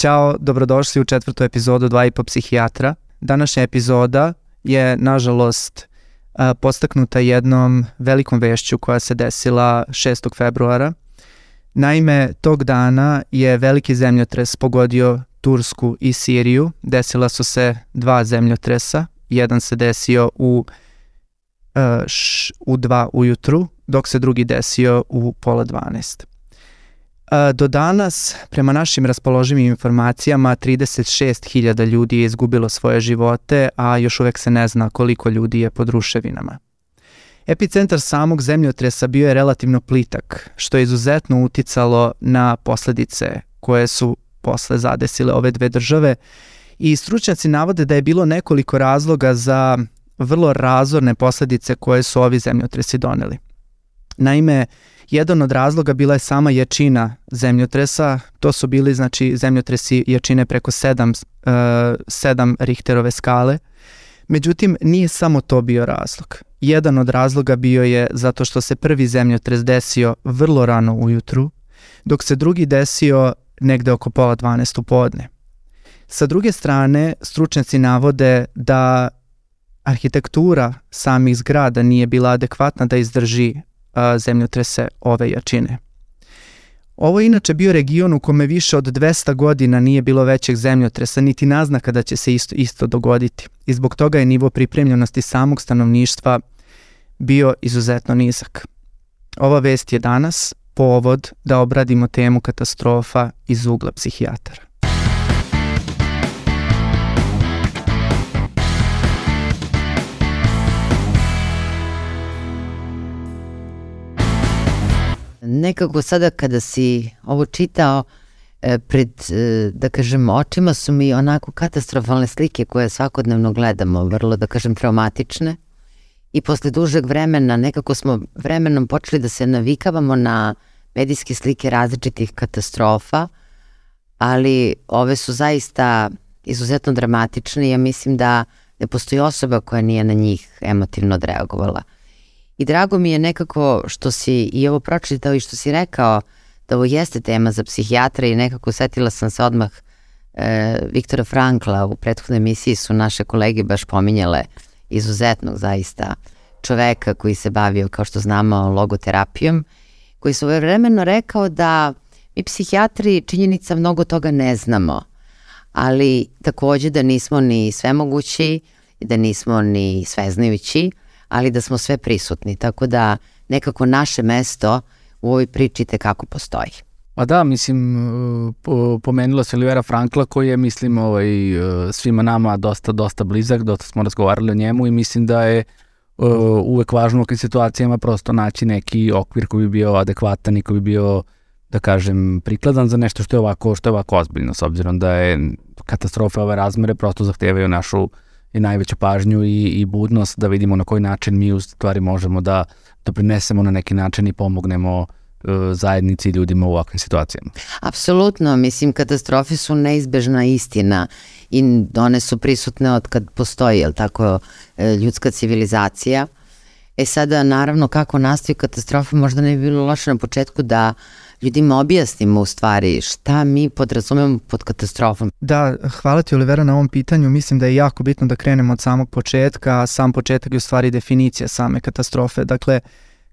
Ćao, dobrodošli u četvrtu epizodu Dva i po psihijatra. Današnja epizoda je, nažalost, postaknuta jednom velikom vešću koja se desila 6. februara. Naime, tog dana je veliki zemljotres pogodio Tursku i Siriju. Desila su se dva zemljotresa. Jedan se desio u, u dva ujutru, dok se drugi desio u pola 12. Do danas, prema našim raspoloživim informacijama, 36.000 ljudi je izgubilo svoje živote, a još uvek se ne zna koliko ljudi je pod ruševinama. Epicentar samog zemljotresa bio je relativno plitak, što je izuzetno uticalo na posledice koje su posle zadesile ove dve države i stručnjaci navode da je bilo nekoliko razloga za vrlo razorne posledice koje su ovi zemljotresi doneli. Naime, Jedan od razloga bila je sama jačina zemljotresa, to su bili znači zemljotresi jačine preko 7, uh, 7 Richterove skale. Međutim, nije samo to bio razlog. Jedan od razloga bio je zato što se prvi zemljotres desio vrlo rano ujutru, dok se drugi desio negde oko pola 12 u podne. Sa druge strane, stručnjaci navode da arhitektura samih zgrada nije bila adekvatna da izdrži zemljotrese ove jačine. Ovo je inače bio region u kome više od 200 godina nije bilo većeg zemljotresa, niti naznaka da će se isto, isto dogoditi. I zbog toga je nivo pripremljenosti samog stanovništva bio izuzetno nizak. Ova vest je danas povod da obradimo temu katastrofa iz ugla psihijatara. Nekako sada kada si ovo čitao, e, pred, e, da kažem, očima su mi onako katastrofalne slike koje svakodnevno gledamo, vrlo, da kažem, traumatične. I posle dužeg vremena nekako smo vremenom počeli da se navikavamo na medijske slike različitih katastrofa, ali ove su zaista izuzetno dramatične i ja mislim da ne postoji osoba koja nije na njih emotivno odreagovala. I drago mi je nekako što si i ovo pročitao i što si rekao da ovo jeste tema za psihijatra i nekako setila sam se odmah e, Viktora Frankla u prethodnoj emisiji su naše kolege baš pominjale izuzetnog zaista čoveka koji se bavio, kao što znamo, logoterapijom, koji su vremeno rekao da mi psihijatri činjenica mnogo toga ne znamo, ali takođe da nismo ni svemogući, da nismo ni sveznajući, ali da smo sve prisutni, tako da nekako naše mesto u ovoj priči kako postoji. Pa da, mislim, po, pomenula se Olivera Frankla koji je, mislim, ovaj, svima nama dosta, dosta blizak, dosta smo razgovarali o njemu i mislim da je uh, uvek važno u ovakvim situacijama prosto naći neki okvir koji bi bio adekvatan i koji bi bio da kažem, prikladan za nešto što je ovako, što je ovako ozbiljno, s obzirom da je katastrofe ove razmere prosto zahtevaju našu uh, i najveću pažnju i, i budnost da vidimo na koji način mi u stvari možemo da doprinesemo na neki način i pomognemo uh, zajednici i ljudima u ovakvim situacijama. Apsolutno, mislim katastrofe su neizbežna istina i one su prisutne od kad postoji, jel tako, e, ljudska civilizacija. E sada, naravno, kako nastaju katastrofe, možda ne bi bilo loše na početku da uh, ljudima objasnimo u stvari šta mi podrazumemo pod katastrofom. Da, hvala ti Olivera na ovom pitanju. Mislim da je jako bitno da krenemo od samog početka, a sam početak je u stvari definicija same katastrofe. Dakle,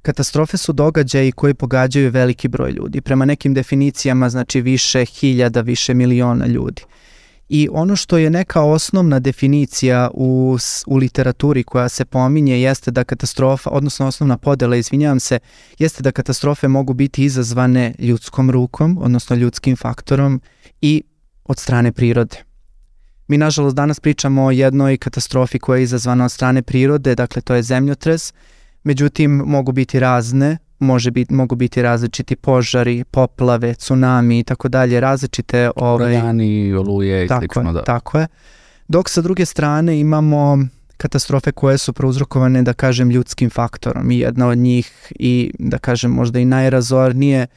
Katastrofe su događaji koji pogađaju veliki broj ljudi. Prema nekim definicijama znači više hiljada, više miliona ljudi. I ono što je neka osnovna definicija u, u literaturi koja se pominje jeste da katastrofa, odnosno osnovna podela, izvinjavam se, jeste da katastrofe mogu biti izazvane ljudskom rukom, odnosno ljudskim faktorom i od strane prirode. Mi nažalost danas pričamo o jednoj katastrofi koja je izazvana od strane prirode, dakle to je zemljotres, međutim mogu biti razne, može biti, mogu biti različiti požari, poplave, tsunami i tako dalje, različite... Ovaj, Uragani, oluje i tako slično, da. Tako je. Dok sa druge strane imamo katastrofe koje su prouzrokovane, da kažem, ljudskim faktorom i jedna od njih i, da kažem, možda i najrazornije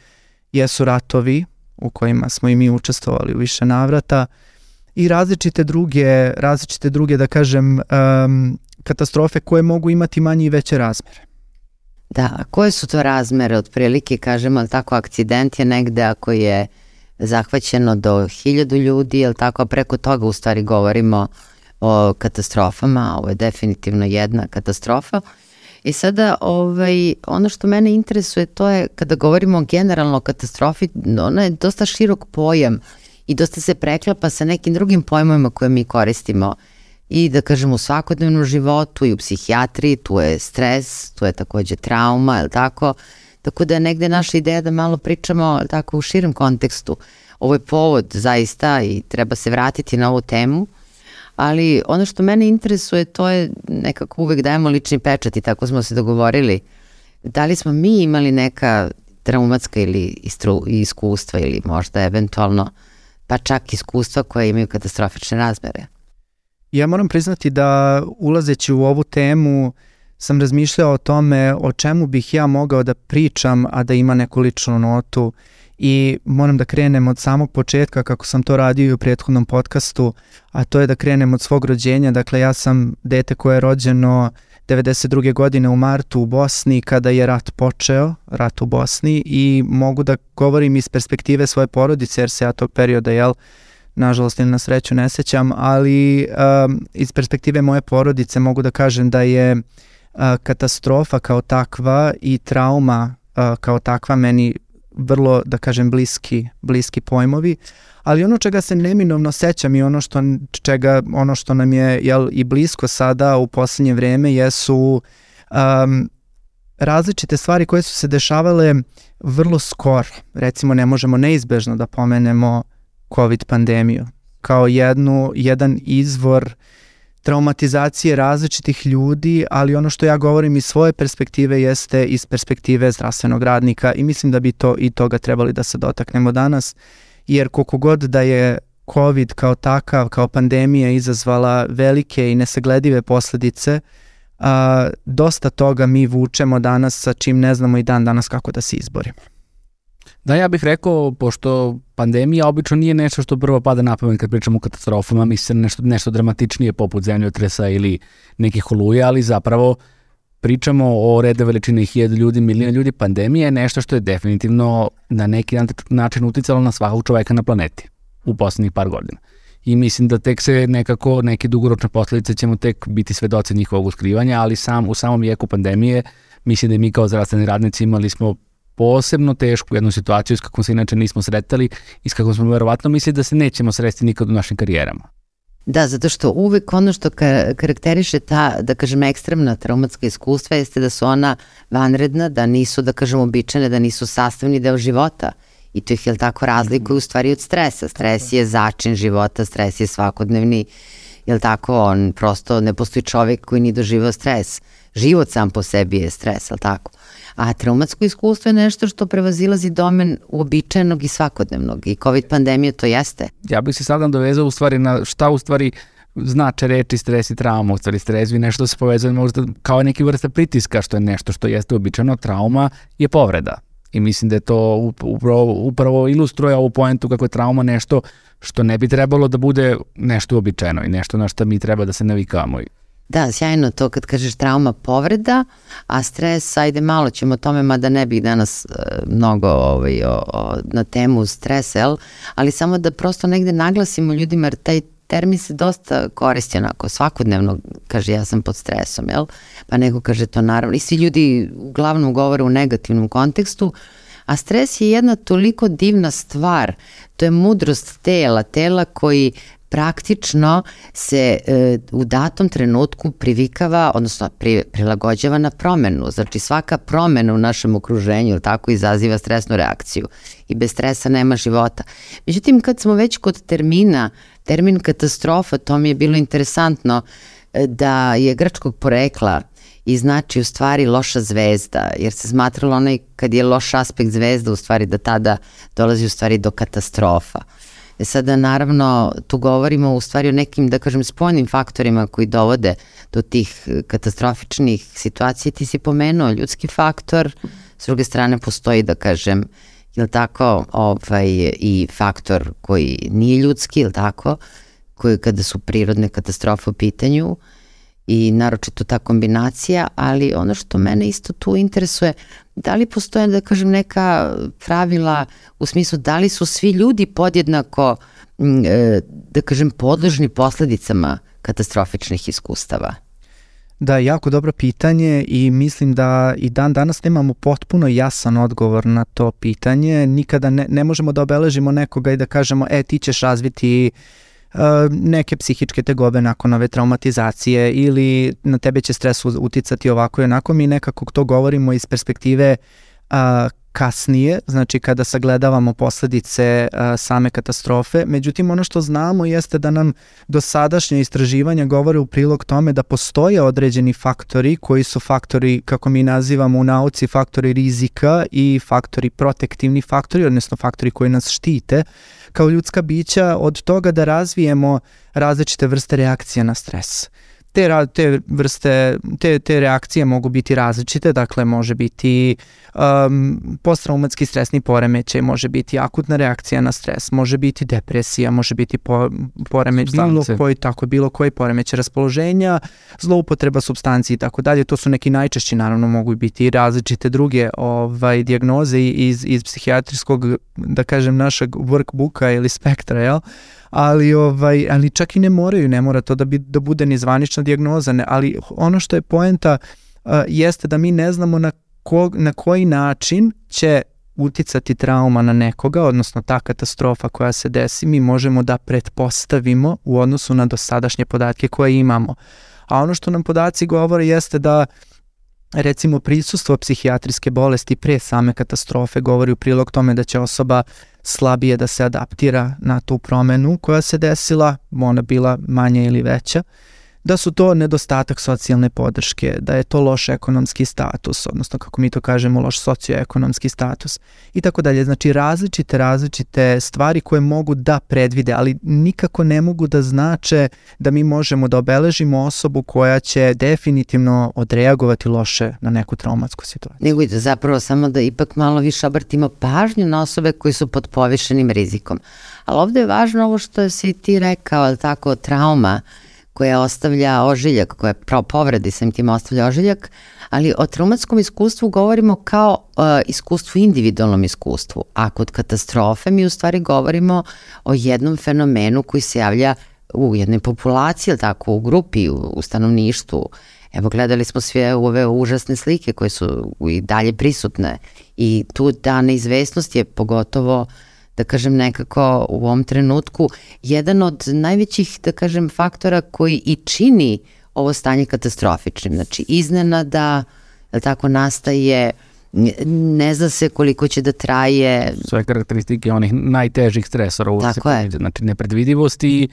jesu ratovi u kojima smo i mi učestvovali u više navrata i različite druge, različite druge, da kažem, um, katastrofe koje mogu imati manje i veće razmere. Da, koje su to razmere otprilike, kažemo, ali tako, akcident je negde ako je zahvaćeno do hiljadu ljudi, jel tako, preko toga u stvari govorimo o katastrofama, ovo je definitivno jedna katastrofa. I sada ovaj, ono što mene interesuje to je kada govorimo generalno o katastrofi, ona je dosta širok pojam i dosta se preklapa sa nekim drugim pojmovima koje mi koristimo i da kažem u svakodnevnom životu i u psihijatriji, tu je stres, tu je takođe trauma, je tako? Tako da je negde naša ideja da malo pričamo tako u širem kontekstu. Ovo je povod zaista i treba se vratiti na ovu temu, ali ono što mene interesuje to je nekako uvek dajemo lični pečat i tako smo se dogovorili. Da li smo mi imali neka traumatska ili istru, iskustva ili možda eventualno pa čak iskustva koje imaju katastrofične razmere? Ja moram priznati da ulazeći u ovu temu sam razmišljao o tome o čemu bih ja mogao da pričam, a da ima neku ličnu notu i moram da krenem od samog početka kako sam to radio i u prethodnom podcastu, a to je da krenem od svog rođenja. Dakle, ja sam dete koje je rođeno 92. godine u martu u Bosni kada je rat počeo, rat u Bosni i mogu da govorim iz perspektive svoje porodice jer se ja tog perioda, jel, nažalost ili na sreću ne sećam, ali um, iz perspektive moje porodice mogu da kažem da je uh, katastrofa kao takva i trauma uh, kao takva meni vrlo, da kažem, bliski, bliski pojmovi, ali ono čega se neminovno sećam i ono što, čega, ono što nam je jel, i blisko sada u poslednje vreme jesu um, različite stvari koje su se dešavale vrlo skoro. Recimo, ne možemo neizbežno da pomenemo COVID pandemiju kao jednu, jedan izvor traumatizacije različitih ljudi, ali ono što ja govorim iz svoje perspektive jeste iz perspektive zdravstvenog radnika i mislim da bi to i toga trebali da se dotaknemo danas, jer koliko god da je COVID kao takav, kao pandemija izazvala velike i nesagledive posledice, a, dosta toga mi vučemo danas sa čim ne znamo i dan danas kako da se izborimo. Da, ja bih rekao, pošto pandemija obično nije nešto što prvo pada na pamet kad pričamo o katastrofama, mislim nešto, nešto dramatičnije poput zemljotresa ili nekih oluja, ali zapravo pričamo o reda veličine hiljada ljudi, milijuna ljudi, pandemija je nešto što je definitivno na neki način uticalo na svakog čoveka na planeti u poslednjih par godina. I mislim da tek se nekako, neke dugoročne posledice ćemo tek biti svedoci njihovog uskrivanja, ali sam u samom jeku pandemije mislim da mi kao zdravstveni radnici imali smo posebno tešku jednu situaciju s kakvom se inače nismo sretali i s kakvom smo verovatno mislili da se nećemo sresti nikad u našim karijerama. Da, zato što uvek ono što ka karakteriše ta, da kažem, ekstremna traumatska iskustva jeste da su ona vanredna, da nisu, da kažem, običane, da nisu sastavni deo života. I to ih, je tako, razlikuje u stvari od stresa. Stres je začin života, stres je svakodnevni, je tako, on prosto ne postoji čovjek koji ni doživao stres. Život sam po sebi je stres, je tako? A traumatsko iskustvo je nešto što prevazilazi domen uobičajenog i svakodnevnog i COVID pandemija to jeste. Ja bih se sada dovezao u stvari na šta u stvari znače reči stres i trauma, u stvari stres vi nešto se povezuje možda kao neki vrsta pritiska što je nešto što jeste uobičajeno, trauma je povreda. I mislim da je to upravo, upravo ilustruje ovu poentu kako je trauma nešto što ne bi trebalo da bude nešto uobičajeno i nešto na što mi treba da se navikavamo. Da, sjajno to kad kažeš trauma povreda, a stres, ajde malo ćemo o tome, mada ne bih danas uh, mnogo ovaj, o, o, na temu stres, el? ali samo da prosto negde naglasimo ljudima, jer taj termin se dosta koristi onako svakodnevno, kaže ja sam pod stresom, jel? Pa neko kaže to naravno, i svi ljudi uglavnom govore u negativnom kontekstu, a stres je jedna toliko divna stvar, to je mudrost tela, tela koji praktično se e, u datom trenutku privikava, odnosno pri, prilagođava na promenu. Znači svaka promena u našem okruženju tako izaziva stresnu reakciju i bez stresa nema života. Međutim, kad smo već kod termina, termin katastrofa, to mi je bilo interesantno e, da je grčkog porekla i znači u stvari loša zvezda, jer se smatralo onaj kad je loš aspekt zvezda u stvari da tada dolazi u stvari do katastrofa. E sada naravno tu govorimo u stvari o nekim da kažem spoljnim faktorima koji dovode do tih e, katastrofičnih situacija. Ti si pomenuo ljudski faktor, s druge strane postoji da kažem je tako ovaj, i faktor koji nije ljudski, je tako, koji kada su prirodne katastrofe u pitanju i naročito ta kombinacija, ali ono što mene isto tu interesuje, da li postoje, da kažem, neka pravila u smislu da li su svi ljudi podjednako, e, da kažem, podložni posledicama katastrofičnih iskustava? Da, jako dobro pitanje i mislim da i dan danas nemamo potpuno jasan odgovor na to pitanje. Nikada ne, ne možemo da obeležimo nekoga i da kažemo, e, ti ćeš razviti uh, neke psihičke tegobe nakon ove traumatizacije ili na tebe će stres uticati ovako i onako. Mi nekako to govorimo iz perspektive uh, kasnije, znači kada sagledavamo posledice a, same katastrofe. Međutim, ono što znamo jeste da nam dosadašnje istraživanja govore u prilog tome da postoje određeni faktori koji su faktori, kako mi nazivamo u nauci, faktori rizika i faktori protektivni faktori, odnosno faktori koji nas štite kao ljudska bića od toga da razvijemo različite vrste reakcija na stres te, te vrste, te, te reakcije mogu biti različite, dakle može biti um, posttraumatski stresni poremećaj, može biti akutna reakcija na stres, može biti depresija, može biti po, poremećaj, bilo koji, tako, bilo koji poremećaj raspoloženja, zloupotreba substanci i tako dalje, to su neki najčešći, naravno mogu biti i različite druge ovaj, diagnoze iz, iz psihijatrijskog, da kažem, našeg workbooka ili spektra, jel? Ali ovaj ali čak i ne moraju, ne mora to da bi da bude ni zvanična dijagnoza, ne, ali ono što je poenta uh, jeste da mi ne znamo na ko, na koji način će uticati trauma na nekoga, odnosno ta katastrofa koja se desi, mi možemo da pretpostavimo u odnosu na dosadašnje podatke koje imamo. A ono što nam podaci govore jeste da recimo prisustvo psihijatrijske bolesti pre same katastrofe govori u prilog tome da će osoba slabije da se adaptira na tu promenu koja se desila, ona bila manja ili veća, da su to nedostatak socijalne podrške, da je to loš ekonomski status, odnosno kako mi to kažemo, loš socioekonomski status i tako dalje. Znači različite, različite stvari koje mogu da predvide, ali nikako ne mogu da znače da mi možemo da obeležimo osobu koja će definitivno odreagovati loše na neku traumatsku situaciju. Nego i da zapravo samo da ipak malo više obrtimo pažnju na osobe koji su pod povišenim rizikom. Ali ovde je važno ovo što si ti rekao, ali tako, trauma, koja ostavlja ožiljak, koja povredi sam tim ostavlja ožiljak, ali o traumatskom iskustvu govorimo kao uh, iskustvu, individualnom iskustvu, a kod katastrofe mi u stvari govorimo o jednom fenomenu koji se javlja u jednoj populaciji, ili tako, u grupi, u, u stanovništvu. Evo, gledali smo sve ove užasne slike koje su i dalje prisutne i tu ta neizvestnost je pogotovo uh, da kažem nekako u ovom trenutku jedan od najvećih da kažem faktora koji i čini ovo stanje katastrofičnim. Znači iznenada da tako nastaje ne zna se koliko će da traje. Sve karakteristike onih najtežih stresora u Tako je. Znači nepredvidivost i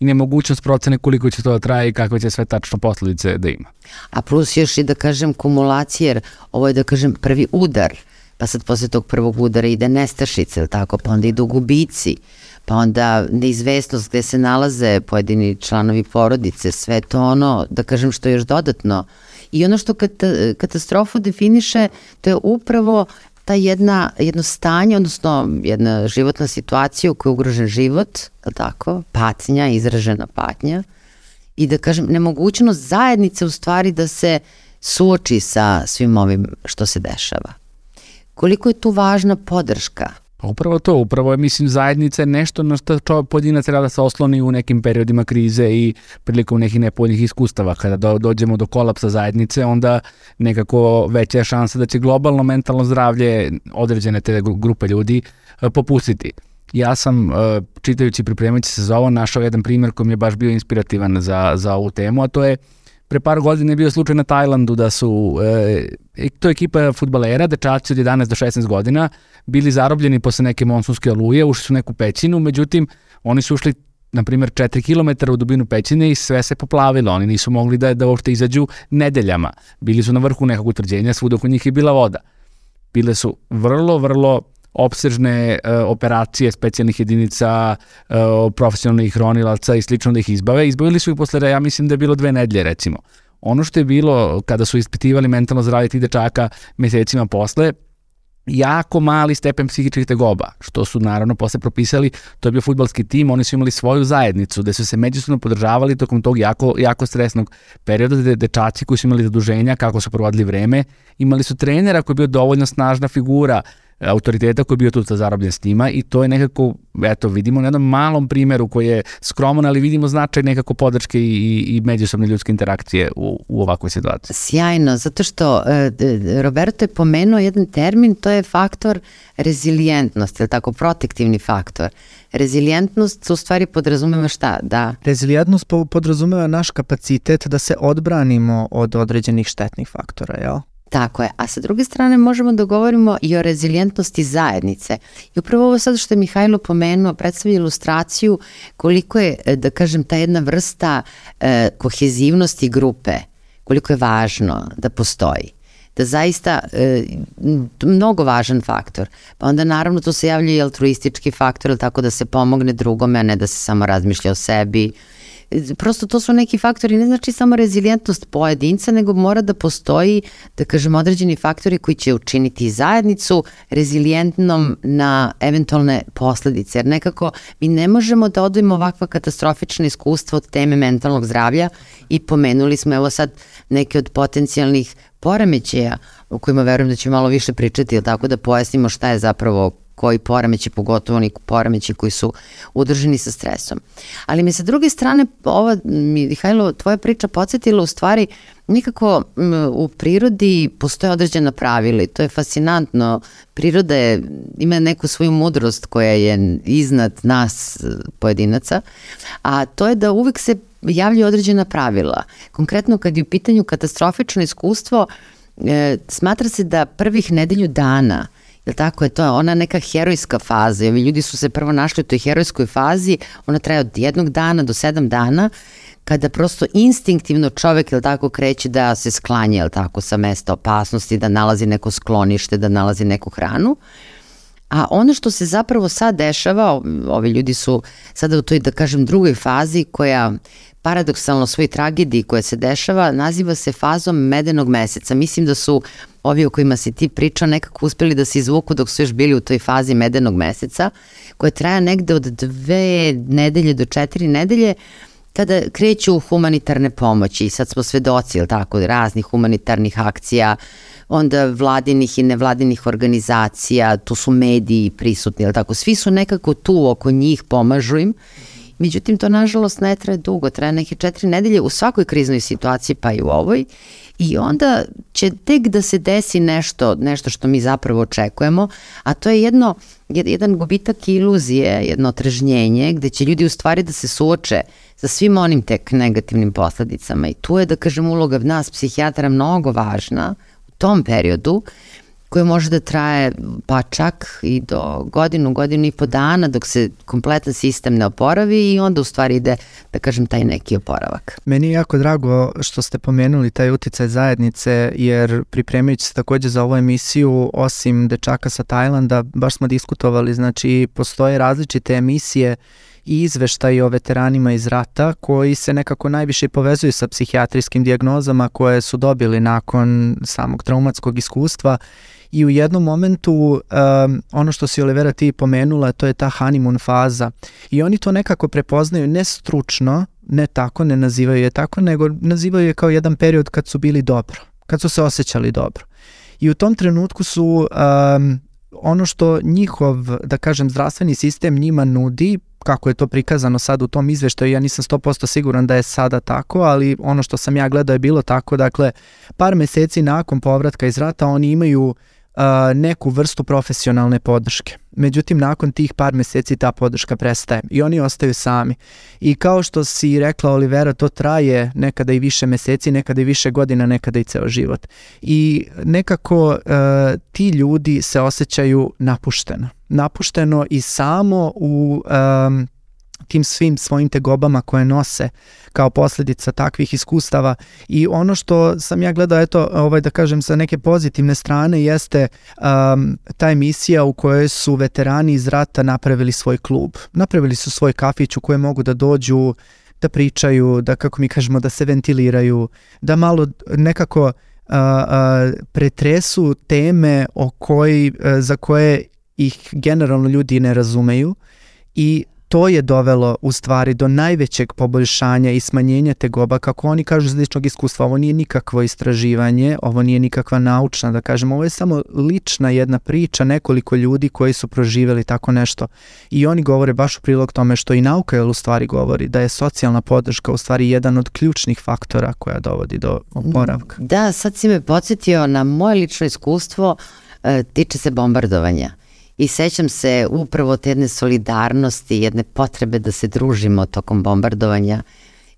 i nemogućnost procene koliko će to da traje i kakve će sve tačno posledice da ima. A plus još i da kažem kumulacija, jer ovo je da kažem prvi udar pa sad posle tog prvog udara ide nestašice, ili tako, pa onda idu gubici, pa onda neizvestnost gde se nalaze pojedini članovi porodice, sve to ono, da kažem što je još dodatno. I ono što kata, katastrofu definiše, to je upravo ta jedna, jedno stanje, odnosno jedna životna situacija u kojoj je ugrožen život, tako, patnja, izražena patnja, i da kažem, nemogućnost zajednice u stvari da se suoči sa svim ovim što se dešava. Koliko je tu važna podrška? Pa upravo to, upravo je, mislim, zajednica je nešto na što čovjek pojedinac da se osloni u nekim periodima krize i prilikom nekih nepoljnih iskustava. Kada do, dođemo do kolapsa zajednice, onda nekako veća je šansa da će globalno mentalno zdravlje određene te grupe ljudi e, popustiti. Ja sam, e, čitajući pripremajući se za ovo, našao jedan primjer koji mi je baš bio inspirativan za, za ovu temu, a to je pre par godina je bio slučaj na Tajlandu da su, e, to je ekipa futbalera, dečaci od 11 do 16 godina, bili zarobljeni posle neke monsunske oluje, ušli su u neku pećinu, međutim, oni su ušli na primjer 4 km u dubinu pećine i sve se poplavilo, oni nisu mogli da, da uopšte izađu nedeljama. Bili su na vrhu nekog utvrđenja, svuda oko njih je bila voda. Bile su vrlo, vrlo opsežne uh, operacije specijalnih jedinica, uh, profesionalnih ronilaca i slično da ih izbave. Izbavili su ih posle, ja mislim da je bilo dve nedlje recimo. Ono što je bilo kada su ispitivali mentalno zdravlje tih dečaka mesecima posle, jako mali stepen psihičkih tegoba, što su naravno posle propisali, to je bio futbalski tim, oni su imali svoju zajednicu, gde su se međusobno podržavali tokom tog jako, jako stresnog perioda, gde dečaci koji su imali zaduženja, kako su provodili vreme, imali su trenera koji je bio dovoljno snažna figura, autoriteta koji je bio tu sa zarobljen s njima i to je nekako, eto, vidimo na jednom malom primeru koji je skroman, ali vidimo značaj nekako podrške i, i, i međusobne ljudske interakcije u, u ovakvoj situaciji. Sjajno, zato što e, Roberto je pomenuo jedan termin, to je faktor rezilijentnost, je tako, protektivni faktor. Rezilijentnost u stvari podrazumeva šta? Da. Rezilijentnost podrazumeva naš kapacitet da se odbranimo od određenih štetnih faktora, jel? Tako je. A sa druge strane možemo da govorimo i o rezilijentnosti zajednice. I upravo ovo sad što je Mihajlo pomenuo predstavlja ilustraciju koliko je, e, da kažem, ta jedna vrsta e, kohezivnosti grupe, koliko je važno da postoji da zaista e, mnogo važan faktor. Pa onda naravno to se javlja i altruistički faktor, tako da se pomogne drugome, a ne da se samo razmišlja o sebi, prosto to su neki faktori, ne znači samo rezilijentnost pojedinca, nego mora da postoji, da kažem, određeni faktori koji će učiniti zajednicu rezilijentnom na eventualne posledice, jer nekako mi ne možemo da odvojimo ovakva katastrofična iskustva od teme mentalnog zdravlja i pomenuli smo evo sad neke od potencijalnih poremećaja o kojima verujem da ćemo malo više pričati, tako da pojasnimo šta je zapravo koji poremeći, pogotovo oni poremeći koji su udrženi sa stresom. Ali me sa druge strane, ova, Mihajlo, tvoja priča podsjetila u stvari nikako u prirodi postoje određena pravila i to je fascinantno. Priroda je, ima neku svoju mudrost koja je iznad nas pojedinaca, a to je da uvek se javljaju određena pravila. Konkretno kad je u pitanju katastrofično iskustvo, e, smatra se da prvih nedelju dana Jel tako je to? Ona neka herojska faza. Ovi ljudi su se prvo našli u toj herojskoj fazi. Ona traje od jednog dana do sedam dana kada prosto instinktivno čovek, jel tako, kreće da se sklanja, jel tako, sa mesta opasnosti, da nalazi neko sklonište, da nalazi neku hranu. A ono što se zapravo sad dešava, ovi ljudi su sada u toj, da kažem, drugoj fazi koja paradoksalno svoj tragediji koja se dešava naziva se fazom medenog meseca. Mislim da su ovi o kojima si ti pričao nekako uspeli da se izvuku dok su još bili u toj fazi medenog meseca koja traja negde od dve nedelje do četiri nedelje kada kreću humanitarne pomoći. Sad smo svedoci, ili tako, raznih humanitarnih akcija, onda vladinih i nevladinih organizacija, tu su mediji prisutni, ili tako, svi su nekako tu oko njih, pomažu im Međutim, to nažalost ne traje dugo, traje neke četiri nedelje u svakoj kriznoj situaciji, pa i u ovoj. I onda će tek da se desi nešto, nešto što mi zapravo očekujemo, a to je jedno, jedan gubitak iluzije, jedno otrežnjenje, gde će ljudi u stvari da se suoče sa svim onim tek negativnim posledicama. I tu je, da kažem, uloga nas, psihijatara, mnogo važna u tom periodu, koje može da traje pa čak i do godinu, godinu i po dana dok se kompletan sistem ne oporavi i onda u stvari ide, da kažem, taj neki oporavak. Meni je jako drago što ste pomenuli taj uticaj zajednice jer pripremajući se takođe za ovu emisiju, osim dečaka sa Tajlanda, baš smo diskutovali, znači postoje različite emisije i izveštaji o veteranima iz rata koji se nekako najviše povezuju sa psihijatrijskim diagnozama koje su dobili nakon samog traumatskog iskustva i u jednom momentu um, ono što si Olivera ti pomenula, to je ta honeymoon faza i oni to nekako prepoznaju ne stručno, ne tako, ne nazivaju je tako, nego nazivaju je kao jedan period kad su bili dobro, kad su se osjećali dobro. I u tom trenutku su um, ono što njihov, da kažem, zdravstveni sistem njima nudi, kako je to prikazano sad u tom izveštaju, ja nisam 100% siguran da je sada tako, ali ono što sam ja gledao je bilo tako, dakle, par meseci nakon povratka iz rata oni imaju uh, neku vrstu profesionalne podrške. Međutim, nakon tih par meseci ta podrška prestaje i oni ostaju sami. I kao što si rekla Olivera, to traje nekada i više meseci, nekada i više godina, nekada i ceo život. I nekako uh, ti ljudi se osjećaju napušteno. Napušteno i samo u um, tim svim svojim tegobama koje nose kao posledica takvih iskustava i ono što sam ja gledao eto ovaj da kažem sa neke pozitivne strane jeste um, ta emisija u kojoj su veterani iz rata napravili svoj klub. Napravili su svoj kafić u kojem mogu da dođu da pričaju, da kako mi kažemo da se ventiliraju, da malo nekako a, pretresu teme o koji, za koje ih generalno ljudi ne razumeju i to je dovelo u stvari do najvećeg poboljšanja i smanjenja tegoba, kako oni kažu iz ličnog iskustva, ovo nije nikakvo istraživanje, ovo nije nikakva naučna, da kažem, ovo je samo lična jedna priča nekoliko ljudi koji su proživeli tako nešto. I oni govore baš u prilog tome što i nauka je u stvari govori, da je socijalna podrška u stvari jedan od ključnih faktora koja dovodi do oporavka. Da, sad si me podsjetio na moje lično iskustvo, e, tiče se bombardovanja i sećam se upravo te jedne solidarnosti, jedne potrebe da se družimo tokom bombardovanja.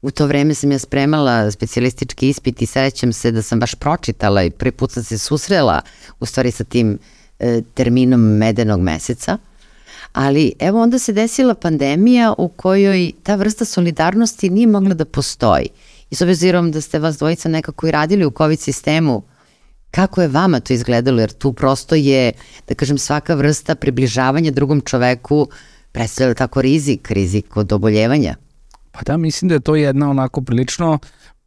U to vreme sam ja spremala specijalistički ispit i sećam se da sam baš pročitala i prvi put sam se susrela u stvari sa tim e, terminom medenog meseca. Ali evo onda se desila pandemija u kojoj ta vrsta solidarnosti nije mogla da postoji. I s obzirom da ste vas dvojica nekako i radili u COVID sistemu, Kako je vama to izgledalo? Jer tu prosto je, da kažem, svaka vrsta približavanja drugom čoveku predstavlja tako rizik, rizik od oboljevanja. Pa da, mislim da je to jedna onako prilično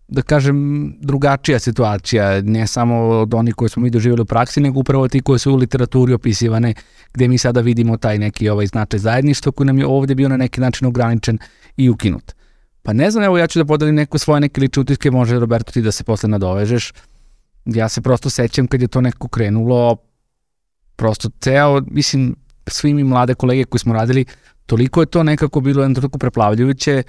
da kažem, drugačija situacija, ne samo od onih koje smo mi doživjeli u praksi, nego upravo ti koje su u literaturi opisivane, gde mi sada vidimo taj neki ovaj značaj zajedništva koji nam je ovde bio na neki način ograničen i ukinut. Pa ne znam, evo ja ću da podelim neko svoje neke lične utiske, može Roberto ti da se posle nadovežeš ja se prosto sećam kad je to nekako krenulo, prosto ceo, mislim, svi mi mlade kolege koji smo radili, toliko je to nekako bilo jedno toliko preplavljujuće,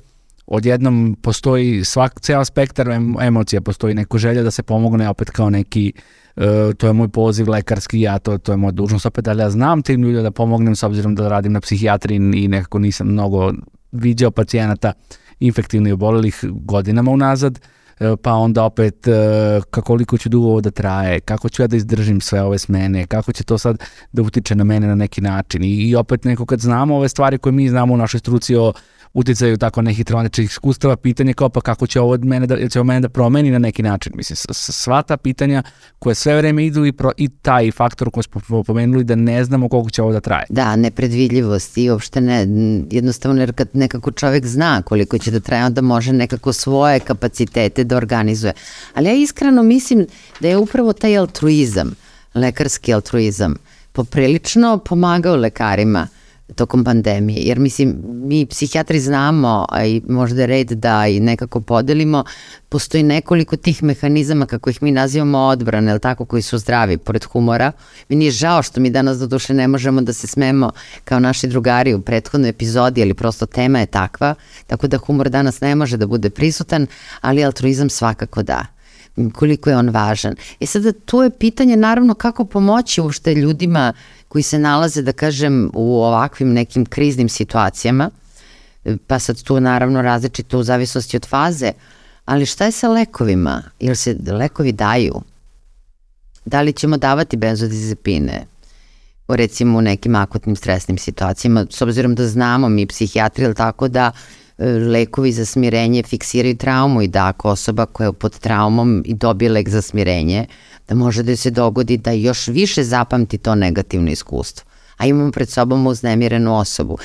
odjednom postoji svak, ceo spektar emocija, postoji neko želja da se pomogne opet kao neki, uh, to je moj poziv lekarski, ja to, to je moja dužnost opet, ali ja znam tim ljudima da pomognem s obzirom da radim na psihijatriji i nekako nisam mnogo viđao pacijenata infektivno obolelih godinama unazad, uh, pa onda opet e, koliko će dugo ovo da traje, kako ću ja da izdržim sve ove smene, kako će to sad da utiče na mene na neki način. I, i opet neko kad znamo ove stvari koje mi znamo u našoj struci o uticaju tako nekih traumatičnih iskustava, pitanje kao pa kako će ovo od mene da, će ovo mene da promeni na neki način. Mislim, sva ta pitanja koje sve vreme idu i, pro, i taj faktor koji smo pomenuli da ne znamo koliko će ovo da traje. Da, nepredvidljivost i uopšte ne, jednostavno jer kad nekako čovek zna koliko će da traje, onda može nekako svoje kapacitete da organizuje. Ali ja iskreno mislim da je upravo taj altruizam, lekarski altruizam, poprilično pomagao lekarima tokom pandemije, jer mislim, mi psihijatri znamo, a i možda je red da i nekako podelimo, postoji nekoliko tih mehanizama, kako ih mi nazivamo odbrane, ili tako, koji su zdravi, pored humora. Mi nije žao što mi danas do duše ne možemo da se smemo kao naši drugari u prethodnoj epizodi, ali prosto tema je takva, tako da humor danas ne može da bude prisutan, ali altruizam svakako da koliko je on važan. I e sada tu je pitanje naravno kako pomoći ušte ljudima koji se nalaze, da kažem, u ovakvim nekim kriznim situacijama, pa sad tu naravno različito u zavisnosti od faze, ali šta je sa lekovima? Jel se lekovi daju? Da li ćemo davati benzodiazepine? u recimo u nekim akutnim stresnim situacijama, s obzirom da znamo mi psihijatri, ili tako da e, lekovi za smirenje fiksiraju traumu i da ako osoba koja je pod traumom i dobije lek za smirenje, da može da se dogodi da još više zapamti to negativno iskustvo. A imamo pred sobom uznemirenu osobu.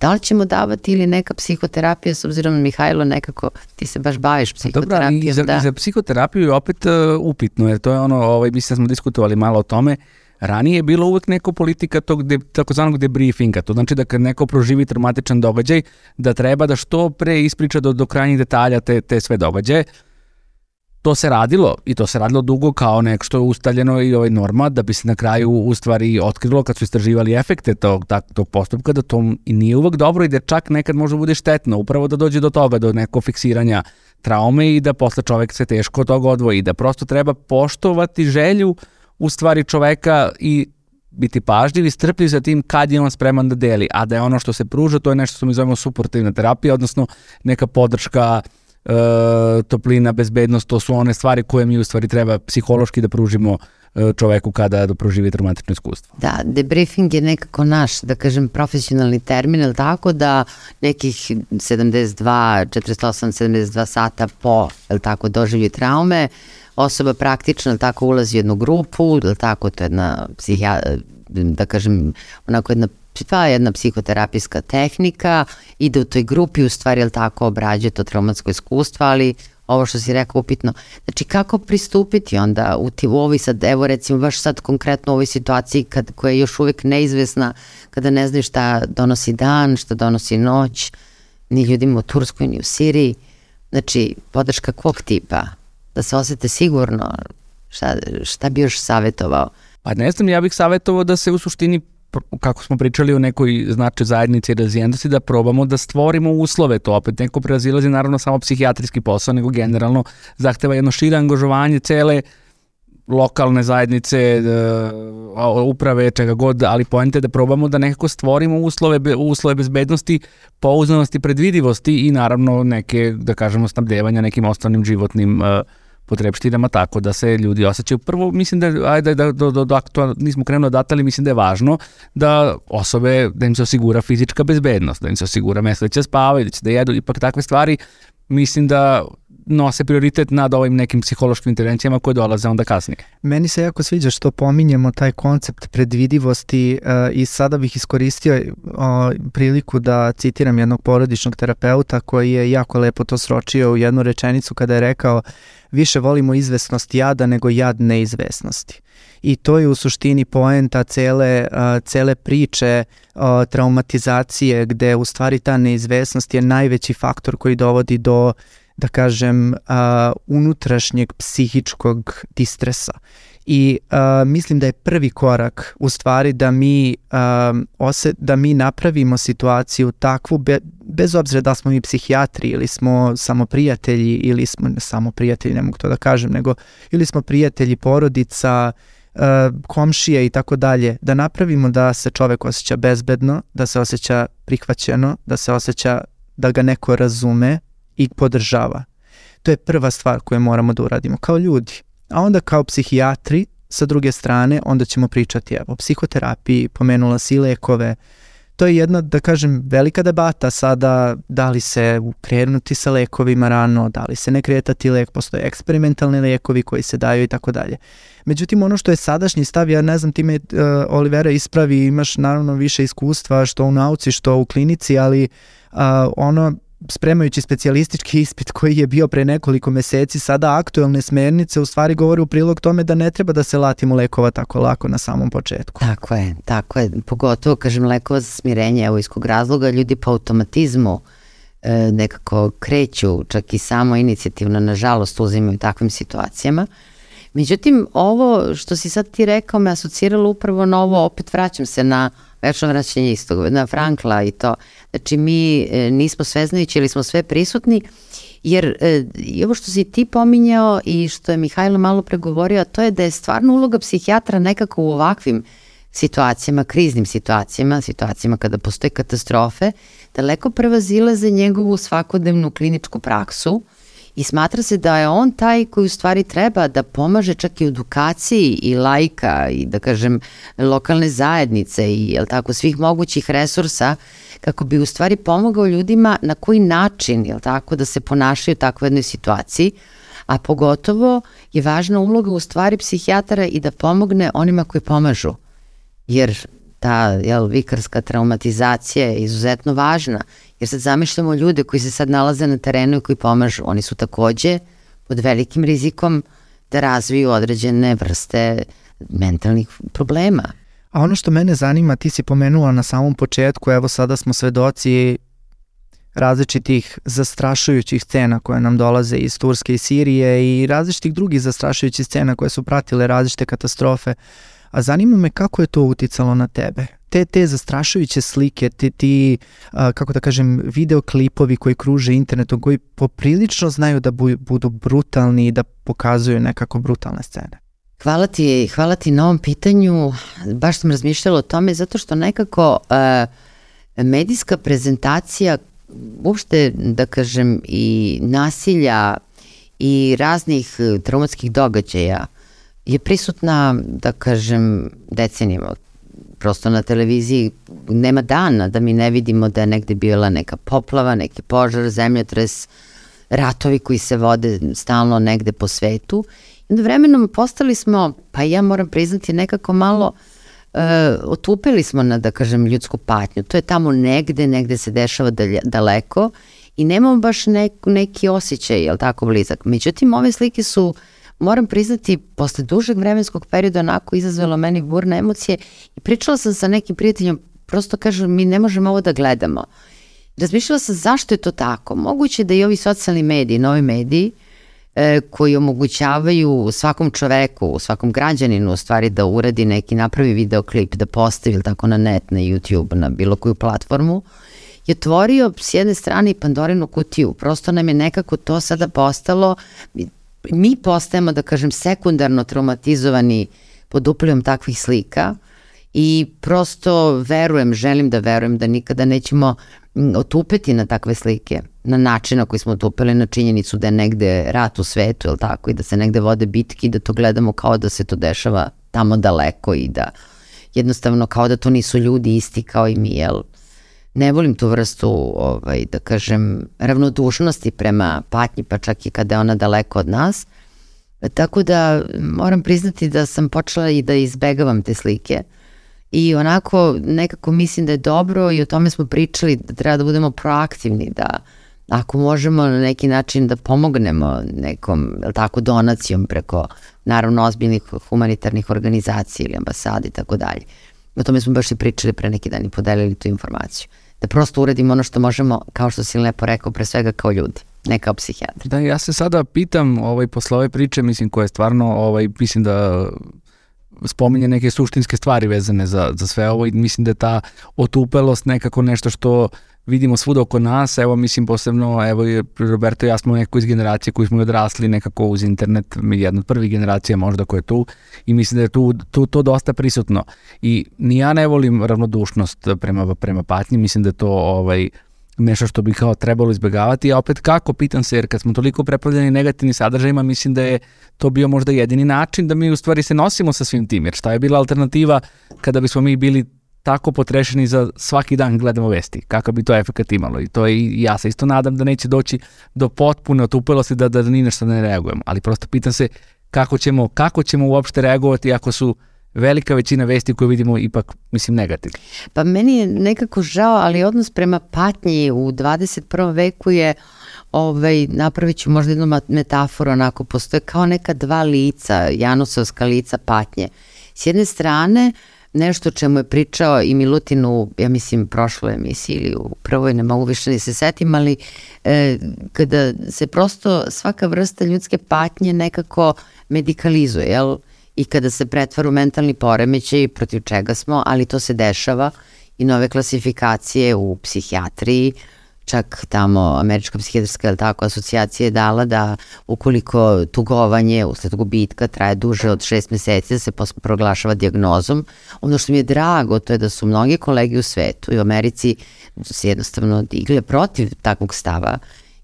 Da li ćemo davati ili neka psihoterapija, s obzirom Mihajlo nekako ti se baš baviš psihoterapijom. Dobra, i za, da. za psihoterapiju je opet uh, upitno, jer to je ono, ovaj, mislim da smo diskutovali malo o tome, Ranije je bilo uvek neko politika tog de, takozvanog debriefinga, to znači da kad neko proživi traumatičan događaj, da treba da što pre ispriča do, do krajnjih detalja te, te sve događaje to se radilo i to se radilo dugo kao nek što je ustaljeno i ovaj norma da bi se na kraju u stvari otkrilo kad su istraživali efekte tog, tak, tog postupka da to i nije uvek dobro i da čak nekad može bude štetno upravo da dođe do toga, do neko fiksiranja traume i da posle čovek se teško od toga odvoji da prosto treba poštovati želju u stvari čoveka i biti pažljiv i strpljiv za tim kad je on spreman da deli, a da je ono što se pruža, to je nešto što mi zovemo suportivna terapija, odnosno neka podrška uh, e, toplina, bezbednost, to su one stvari koje mi u stvari treba psihološki da pružimo e, čoveku kada da proživi traumatično iskustvo. Da, debriefing je nekako naš, da kažem, profesionalni termin, ali tako da nekih 72, 48, 72 sata po, je tako, doživlju traume, osoba praktično, tako, ulazi u jednu grupu, je tako, to je jedna psihija, da kažem, onako jedna pa jedna psihoterapijska tehnika, ide u toj grupi, u stvari, jel tako, obrađuje to traumatsko iskustvo, ali ovo što si rekao upitno. Znači kako pristupiti onda u, ti, u ovoj sad, evo recimo baš sad konkretno u ovoj situaciji kad, koja je još uvek neizvesna, kada ne znaš šta donosi dan, šta donosi noć, ni ljudima u Turskoj, ni u Siriji. Znači, podrška kog tipa? Da se osete sigurno? Šta, šta bi još savjetovao? Pa ne znam, ja bih savjetovao da se u suštini kako smo pričali o nekoj znači zajednici i razvijenosti, da probamo da stvorimo uslove, to. Opet neko prerazilazi naravno samo psihijatrijski posao, nego generalno zahteva jedno šire angažovanje cele lokalne zajednice, e, uprave, čega god, ali poenta je da probamo da nekako stvorimo uslove, uslove bezbednosti, pouzdanosti, predvidivosti i naravno neke, da kažemo, snabdevanja nekim osnovnim životnim uh, potrebštinama tako da se ljudi osjećaju. Prvo, mislim da, ajde, da, do, do, do aktual, nismo krenuli odatle, ali mislim da je važno da osobe, da im se osigura fizička bezbednost, da im se osigura mesto da će spavaju, da će da jedu, ipak takve stvari mislim da nose prioritet nad ovim nekim psihološkim intervencijama koje dolaze onda kasnije. Meni se jako sviđa što pominjemo taj koncept predvidivosti uh, i sada bih iskoristio uh, priliku da citiram jednog porodičnog terapeuta koji je jako lepo to sročio u jednu rečenicu kada je rekao više volimo izvesnost jada nego jad neizvesnosti. I to je u suštini poenta cele, uh, cele priče uh, traumatizacije gde u stvari ta neizvesnost je najveći faktor koji dovodi do da kažem, uh, unutrašnjeg psihičkog distresa. I uh, mislim da je prvi korak u stvari da mi, uh, ose, da mi napravimo situaciju takvu, be, bez obzira da smo mi psihijatri ili smo samo prijatelji ili smo ne samo prijatelji, ne mogu to da kažem, nego ili smo prijatelji porodica, komšije i tako dalje, da napravimo da se čovek osjeća bezbedno, da se osjeća prihvaćeno, da se osjeća da ga neko razume, i podržava. To je prva stvar koju moramo da uradimo kao ljudi. A onda kao psihijatri, sa druge strane, onda ćemo pričati evo, psihoterapiji, pomenula si lekove. To je jedna, da kažem, velika debata sada da li se krenuti sa lekovima rano, da li se ne kretati lek, postoje eksperimentalni lekovi koji se daju i tako dalje. Međutim, ono što je sadašnji stav, ja ne znam, ti me uh, Olivera ispravi, imaš naravno više iskustva što u nauci, što u klinici, ali uh, ono spremajući specijalistički ispit koji je bio pre nekoliko meseci, sada aktuelne smernice u stvari govore u prilog tome da ne treba da se latimo lekova tako lako na samom početku. Tako je, tako je. Pogotovo, kažem, lekova za smirenje, evo iz kog razloga ljudi po automatizmu e, nekako kreću, čak i samo inicijativno, nažalost, uzimaju takvim situacijama. Međutim, ovo što si sad ti rekao me asociralo upravo na ovo, opet vraćam se na večno vraćanje istog, na Frankla i to. Znači mi e, nismo sveznajući ili smo sve prisutni, jer e, i ovo što si ti pominjao i što je Mihajlo malo pregovorio, to je da je stvarno uloga psihijatra nekako u ovakvim situacijama, kriznim situacijama, situacijama kada postoje katastrofe, daleko prevazilaze njegovu svakodnevnu kliničku praksu, i smatra se da je on taj koji u stvari treba da pomaže čak i edukaciji i lajka i da kažem lokalne zajednice i jel tako svih mogućih resursa kako bi u stvari pomogao ljudima na koji način jel tako da se ponašaju u takvoj jednoj situaciji a pogotovo je važna uloga u stvari psihijatara i da pomogne onima koji pomažu. Jer ta jel, vikarska traumatizacija je izuzetno važna Jer sad zamišljamo ljude koji se sad nalaze na terenu i koji pomažu. Oni su takođe pod velikim rizikom da razviju određene vrste mentalnih problema. A ono što mene zanima, ti si pomenula na samom početku, evo sada smo svedoci različitih zastrašujućih scena koje nam dolaze iz Turske i Sirije i različitih drugih zastrašujućih scena koje su pratile različite katastrofe. A zanima me kako je to uticalo na tebe? te, te zastrašujuće slike, te ti, a, kako da kažem, videoklipovi koji kruže internetom, koji poprilično znaju da bu, budu brutalni i da pokazuju nekako brutalne scene. Hvala ti, hvala ti na ovom pitanju. Baš sam razmišljala o tome zato što nekako uh, medijska prezentacija uopšte, da kažem, i nasilja i raznih traumatskih događaja je prisutna, da kažem, decenijama prosto na televiziji nema dana da mi ne vidimo da je negde bila neka poplava, neki požar, zemljotres, ratovi koji se vode stalno negde po svetu. I onda vremenom postali smo, pa ja moram priznati, nekako malo uh, otupili smo na, da kažem, ljudsku patnju. To je tamo negde, negde se dešava dalje, daleko i nemamo baš nek, neki osjećaj, jel tako, blizak. Međutim, ove slike su, moram priznati, posle dužeg vremenskog perioda onako izazvalo meni burne emocije i pričala sam sa nekim prijateljom, prosto kažem, mi ne možemo ovo da gledamo. Razmišljala sam zašto je to tako. Moguće da i ovi socijalni mediji, novi mediji, e, koji omogućavaju svakom čoveku, svakom građaninu u stvari da uradi neki, napravi videoklip, da postavi ili tako na net, na YouTube, na bilo koju platformu, je otvorio s jedne strane i Pandorinu kutiju. Prosto nam je nekako to sada postalo, mi postajemo, da kažem, sekundarno traumatizovani pod uplijom takvih slika i prosto verujem, želim da verujem da nikada nećemo otupeti na takve slike, na način na koji smo otupili na činjenicu da je negde rat u svetu, ili tako, i da se negde vode bitki, da to gledamo kao da se to dešava tamo daleko i da jednostavno kao da to nisu ljudi isti kao i mi, jel? Ne volim tu vrstu, ovaj, da kažem, ravnodušnosti prema patnji, pa čak i kada je ona daleko od nas. Tako da moram priznati da sam počela i da izbegavam te slike. I onako nekako mislim da je dobro i o tome smo pričali da treba da budemo proaktivni, da ako možemo na neki način da pomognemo nekom, tako, donacijom preko naravno ozbiljnih humanitarnih organizacija ili ambasade i tako dalje. O tome smo baš i pričali pre neki dan i podelili tu informaciju. Da prosto uradimo ono što možemo, kao što si lepo rekao, pre svega kao ljudi ne kao psihijatri. Da, ja se sada pitam ovaj, posle ove priče, mislim, koje je stvarno, ovaj, mislim da spominje neke suštinske stvari vezane za, za sve ovo i mislim da je ta otupelost nekako nešto što vidimo svuda oko nas, evo mislim posebno, evo Roberto i ja smo neko iz generacije koji smo odrasli nekako uz internet, mi jedna od prvih generacija možda koja je tu i mislim da je tu, tu to dosta prisutno. I ni ja ne volim ravnodušnost prema, prema patnji, mislim da je to ovaj, nešto što bi kao trebalo izbegavati, a opet kako, pitam se, jer kad smo toliko prepravljeni negativnim sadržajima, mislim da je to bio možda jedini način da mi u stvari se nosimo sa svim tim, jer šta je bila alternativa kada bismo mi bili tako potrešeni za svaki dan gledamo vesti, kakav bi to efekat imalo i to je, ja se isto nadam da neće doći do potpune otupelosti da, da, ni nešto ne reagujemo, ali prosto pitam se kako ćemo, kako ćemo uopšte reagovati ako su uh, velika većina vesti koje vidimo ipak, mislim, negativno. Pa meni je nekako žao, ali odnos prema patnji u 21. veku je ovaj, napravit ću možda jednu metaforu, onako, postoje kao neka dva lica, Janusovska lica patnje. S jedne strane, nešto čemu je pričao i Milutin u, ja mislim, prošloj emisiji ili u prvoj, ne mogu više ni se setim, ali e, kada se prosto svaka vrsta ljudske patnje nekako medikalizuje, jel? i kada se pretvara u mentalni poremećaj protiv čega smo, ali to se dešava i nove klasifikacije u psihijatriji, čak tamo Američka psihijatrska ili tako, asocijacija je dala da ukoliko tugovanje usled gubitka traje duže od šest meseci da se proglašava diagnozom. Ono što mi je drago to je da su mnogi kolegi u svetu i u Americi se jednostavno digle protiv takvog stava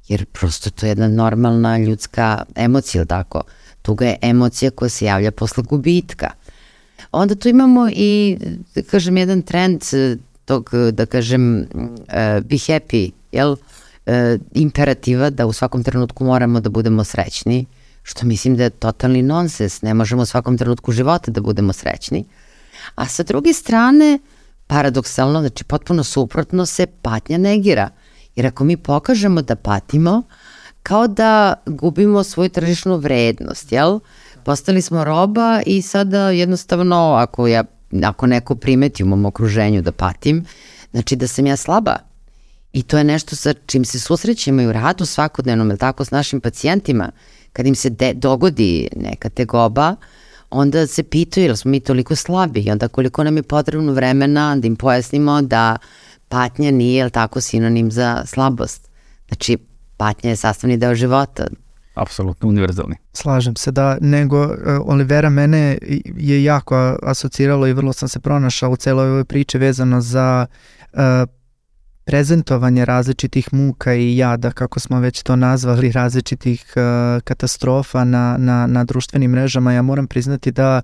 jer prosto to je jedna normalna ljudska emocija, ili tako? Tuga je emocija koja se javlja posle gubitka. Onda tu imamo i, da kažem, jedan trend tog, da kažem, uh, be happy, jel? Uh, imperativa da u svakom trenutku moramo da budemo srećni, što mislim da je totalni nonsens, ne možemo u svakom trenutku života da budemo srećni. A sa druge strane, paradoksalno, znači potpuno suprotno se patnja negira. Jer ako mi pokažemo da patimo, kao da gubimo svoju tržišnu vrednost, jel? Postali smo roba i sada jednostavno ako ja ako neko primeti u mom okruženju da patim, znači da sam ja slaba. I to je nešto sa čim se susrećemo i u radu svakodnevnom, ili tako, s našim pacijentima. Kad im se de, dogodi neka tegoba, onda se pitaju ili smo mi toliko slabi i onda koliko nam je potrebno vremena da im pojasnimo da patnja nije, ili tako, sinonim za slabost. Znači, patnja je sastavni deo života. Apsolutno univerzalni. Slažem se da, nego uh, Olivera mene je jako asociralo i vrlo sam se pronašao u celoj ovoj priči vezano za uh, prezentovanje različitih muka i jada, kako smo već to nazvali, različitih uh, katastrofa na, na, na društvenim mrežama. Ja moram priznati da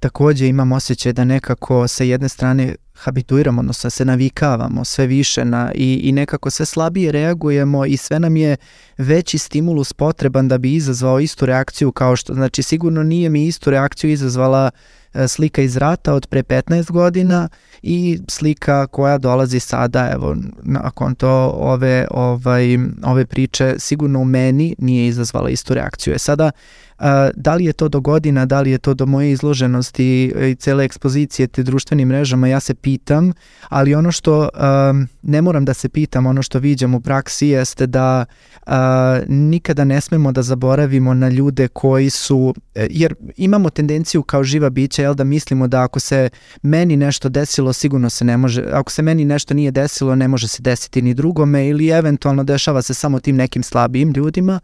takođe imam osjećaj da nekako sa jedne strane habituiramo, odnosno se navikavamo sve više na, i, i nekako sve slabije reagujemo i sve nam je veći stimulus potreban da bi izazvao istu reakciju kao što, znači sigurno nije mi istu reakciju izazvala e, slika iz rata od pre 15 godina i slika koja dolazi sada, evo, nakon to ove, ovaj, ove priče sigurno u meni nije izazvala istu reakciju. E sada, da li je to do godina, da li je to do moje izloženosti i cele ekspozicije te društvenim mrežama, ja se pitam, ali ono što ne moram da se pitam, ono što viđam u praksi jeste da nikada ne smemo da zaboravimo na ljude koji su, jer imamo tendenciju kao živa bića, jel, da mislimo da ako se meni nešto desilo, sigurno se ne može, ako se meni nešto nije desilo, ne može se desiti ni drugome ili eventualno dešava se samo tim nekim slabijim ljudima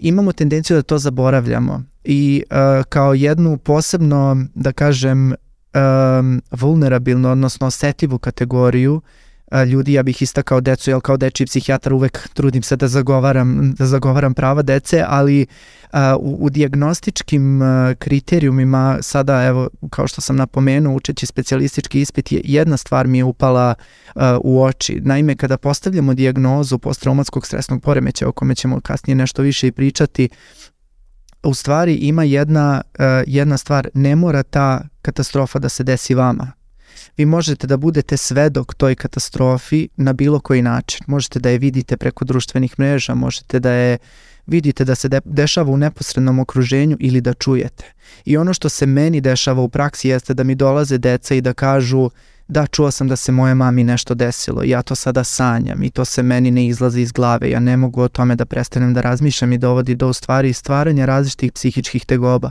imamo tendenciju da to zaboravljamo. I uh, kao jednu posebno, da kažem, um, vulnerabilnu, odnosno osetljivu kategoriju ljudi, ja bih istakao decu, jer kao dečiji psihijatar uvek trudim se da zagovaram, da zagovaram prava dece, ali u, u diagnostičkim kriterijumima sada, evo, kao što sam napomenuo, učeći specijalistički ispit, je, jedna stvar mi je upala u oči. Naime, kada postavljamo diagnozu posttraumatskog stresnog poremeća, o kome ćemo kasnije nešto više i pričati, u stvari ima jedna, jedna stvar, ne mora ta katastrofa da se desi vama. Vi možete da budete svedok toj katastrofi na bilo koji način. Možete da je vidite preko društvenih mreža, možete da je vidite da se de dešava u neposrednom okruženju ili da čujete. I ono što se meni dešava u praksi jeste da mi dolaze deca i da kažu da čuo sam da se moje mami nešto desilo, ja to sada sanjam i to se meni ne izlazi iz glave, ja ne mogu o tome da prestanem da razmišljam i dovodi do stvari stvaranja različitih psihičkih tegoba.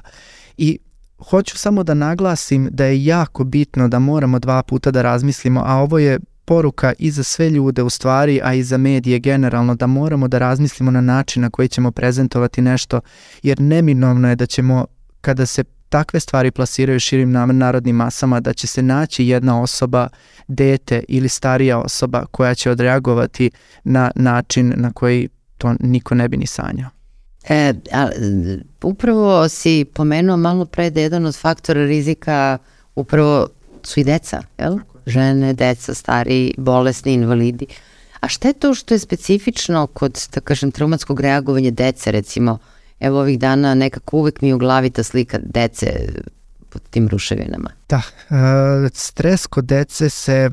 I hoću samo da naglasim da je jako bitno da moramo dva puta da razmislimo, a ovo je poruka i za sve ljude u stvari, a i za medije generalno, da moramo da razmislimo na način na koji ćemo prezentovati nešto, jer neminovno je da ćemo, kada se takve stvari plasiraju širim narodnim masama, da će se naći jedna osoba, dete ili starija osoba koja će odreagovati na način na koji to niko ne bi ni sanjao. E, a, upravo si pomenuo malo pre da jedan od faktora rizika upravo su i deca, jel? žene, deca, stari, bolesni, invalidi. A šta je to što je specifično kod, da kažem, traumatskog reagovanja dece, recimo, evo ovih dana nekako uvek mi u glavi ta slika dece pod tim ruševinama. Da, uh, stres kod dece se,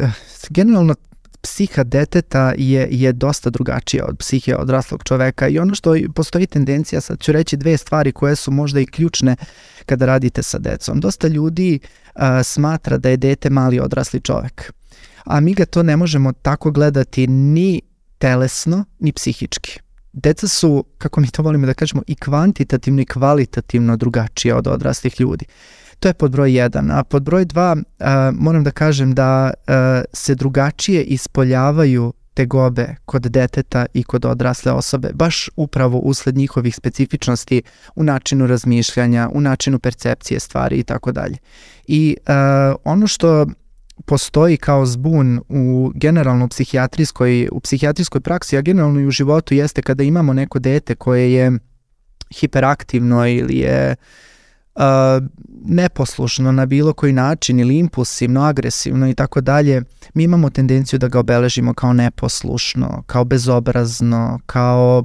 uh, generalno psiha deteta je, je dosta drugačija od psihe odraslog čoveka i ono što postoji tendencija, sad ću reći dve stvari koje su možda i ključne kada radite sa decom. Dosta ljudi uh, smatra da je dete mali odrasli čovek, a mi ga to ne možemo tako gledati ni telesno, ni psihički. Deca su, kako mi to volimo da kažemo, i kvantitativno i kvalitativno drugačija od odraslih ljudi. To je pod broj 1. A pod broj 2 moram da kažem da a, se drugačije ispoljavaju tegobe kod deteta i kod odrasle osobe, baš upravo usled njihovih specifičnosti u načinu razmišljanja, u načinu percepcije stvari i tako dalje. I ono što postoji kao zbun u generalno psihijatrijskoj, u psihijatrijskoj praksi, a generalno i u životu jeste kada imamo neko dete koje je hiperaktivno ili je uh, neposlušno na bilo koji način ili impulsivno, agresivno i tako dalje, mi imamo tendenciju da ga obeležimo kao neposlušno, kao bezobrazno, kao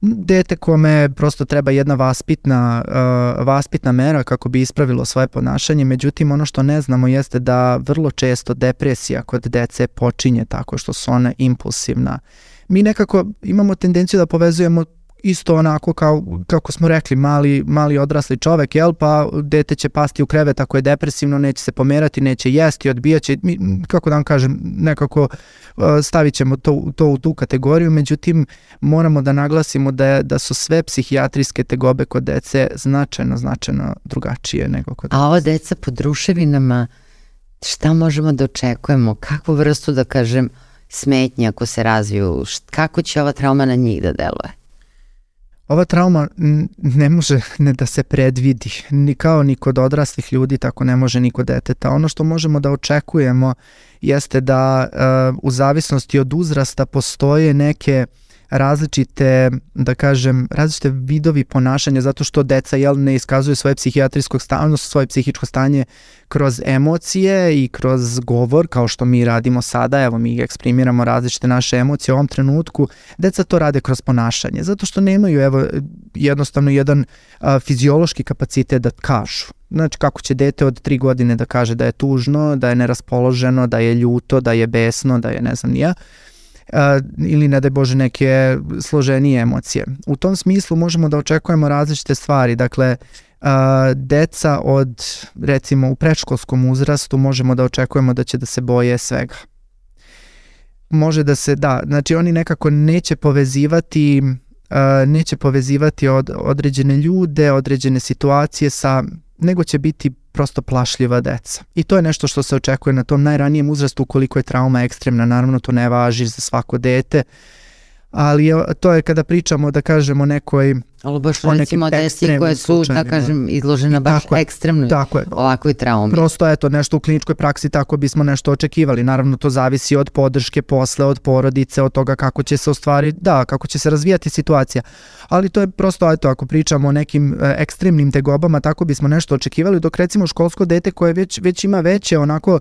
dete kome prosto treba jedna vaspitna, uh, vaspitna mera kako bi ispravilo svoje ponašanje, međutim ono što ne znamo jeste da vrlo često depresija kod dece počinje tako što su one impulsivna. Mi nekako imamo tendenciju da povezujemo isto onako kao, kako smo rekli, mali, mali odrasli čovek, jel, pa dete će pasti u krevet ako je depresivno, neće se pomerati, neće jesti, odbijaće, mi, kako da vam kažem, nekako uh, stavit ćemo to, to u tu kategoriju, međutim moramo da naglasimo da, je, da su sve psihijatrijske tegobe kod dece značajno, značajno drugačije nego kod A ova deca pod ruševinama, šta možemo da očekujemo, kakvu vrstu, da kažem, smetnje ako se razviju, kako će ova trauma na njih da deluje? Ova trauma ne može ne da se predvidi, ni kao ni kod odraslih ljudi, tako ne može ni kod deteta. Ono što možemo da očekujemo jeste da uh, u zavisnosti od uzrasta postoje neke različite, da kažem, različite vidovi ponašanja zato što deca jel, ne iskazuju svoje psihijatrijsko stanje, svoje psihičko stanje kroz emocije i kroz govor, kao što mi radimo sada, evo mi eksprimiramo različite naše emocije u ovom trenutku, deca to rade kroz ponašanje, zato što nemaju evo, jednostavno jedan a, fiziološki kapacitet da kažu. Znači kako će dete od tri godine da kaže da je tužno, da je neraspoloženo, da je ljuto, da je besno, da je ne znam nija, a, ili ne da Bože neke složenije emocije. U tom smislu možemo da očekujemo različite stvari, dakle a, deca od recimo u predškolskom uzrastu možemo da očekujemo da će da se boje svega. Može da se, da, znači oni nekako neće povezivati neće povezivati od, određene ljude, određene situacije sa nego će biti prosto plašljiva deca. I to je nešto što se očekuje na tom najranijem uzrastu ukoliko je trauma ekstremna, naravno to ne važi za svako dete, ali to je kada pričamo da kažemo nekoj Ali baš recimo desi koje su, da kažem, izložena baš tako ekstremno tako je. ovakvoj traumi. Prosto eto, nešto u kliničkoj praksi tako bismo nešto očekivali. Naravno, to zavisi od podrške posle, od porodice, od toga kako će se ostvariti, da, kako će se razvijati situacija. Ali to je prosto, eto, ako pričamo o nekim e, ekstremnim tegobama, tako bismo nešto očekivali, dok recimo školsko dete koje već, već ima veće, onako,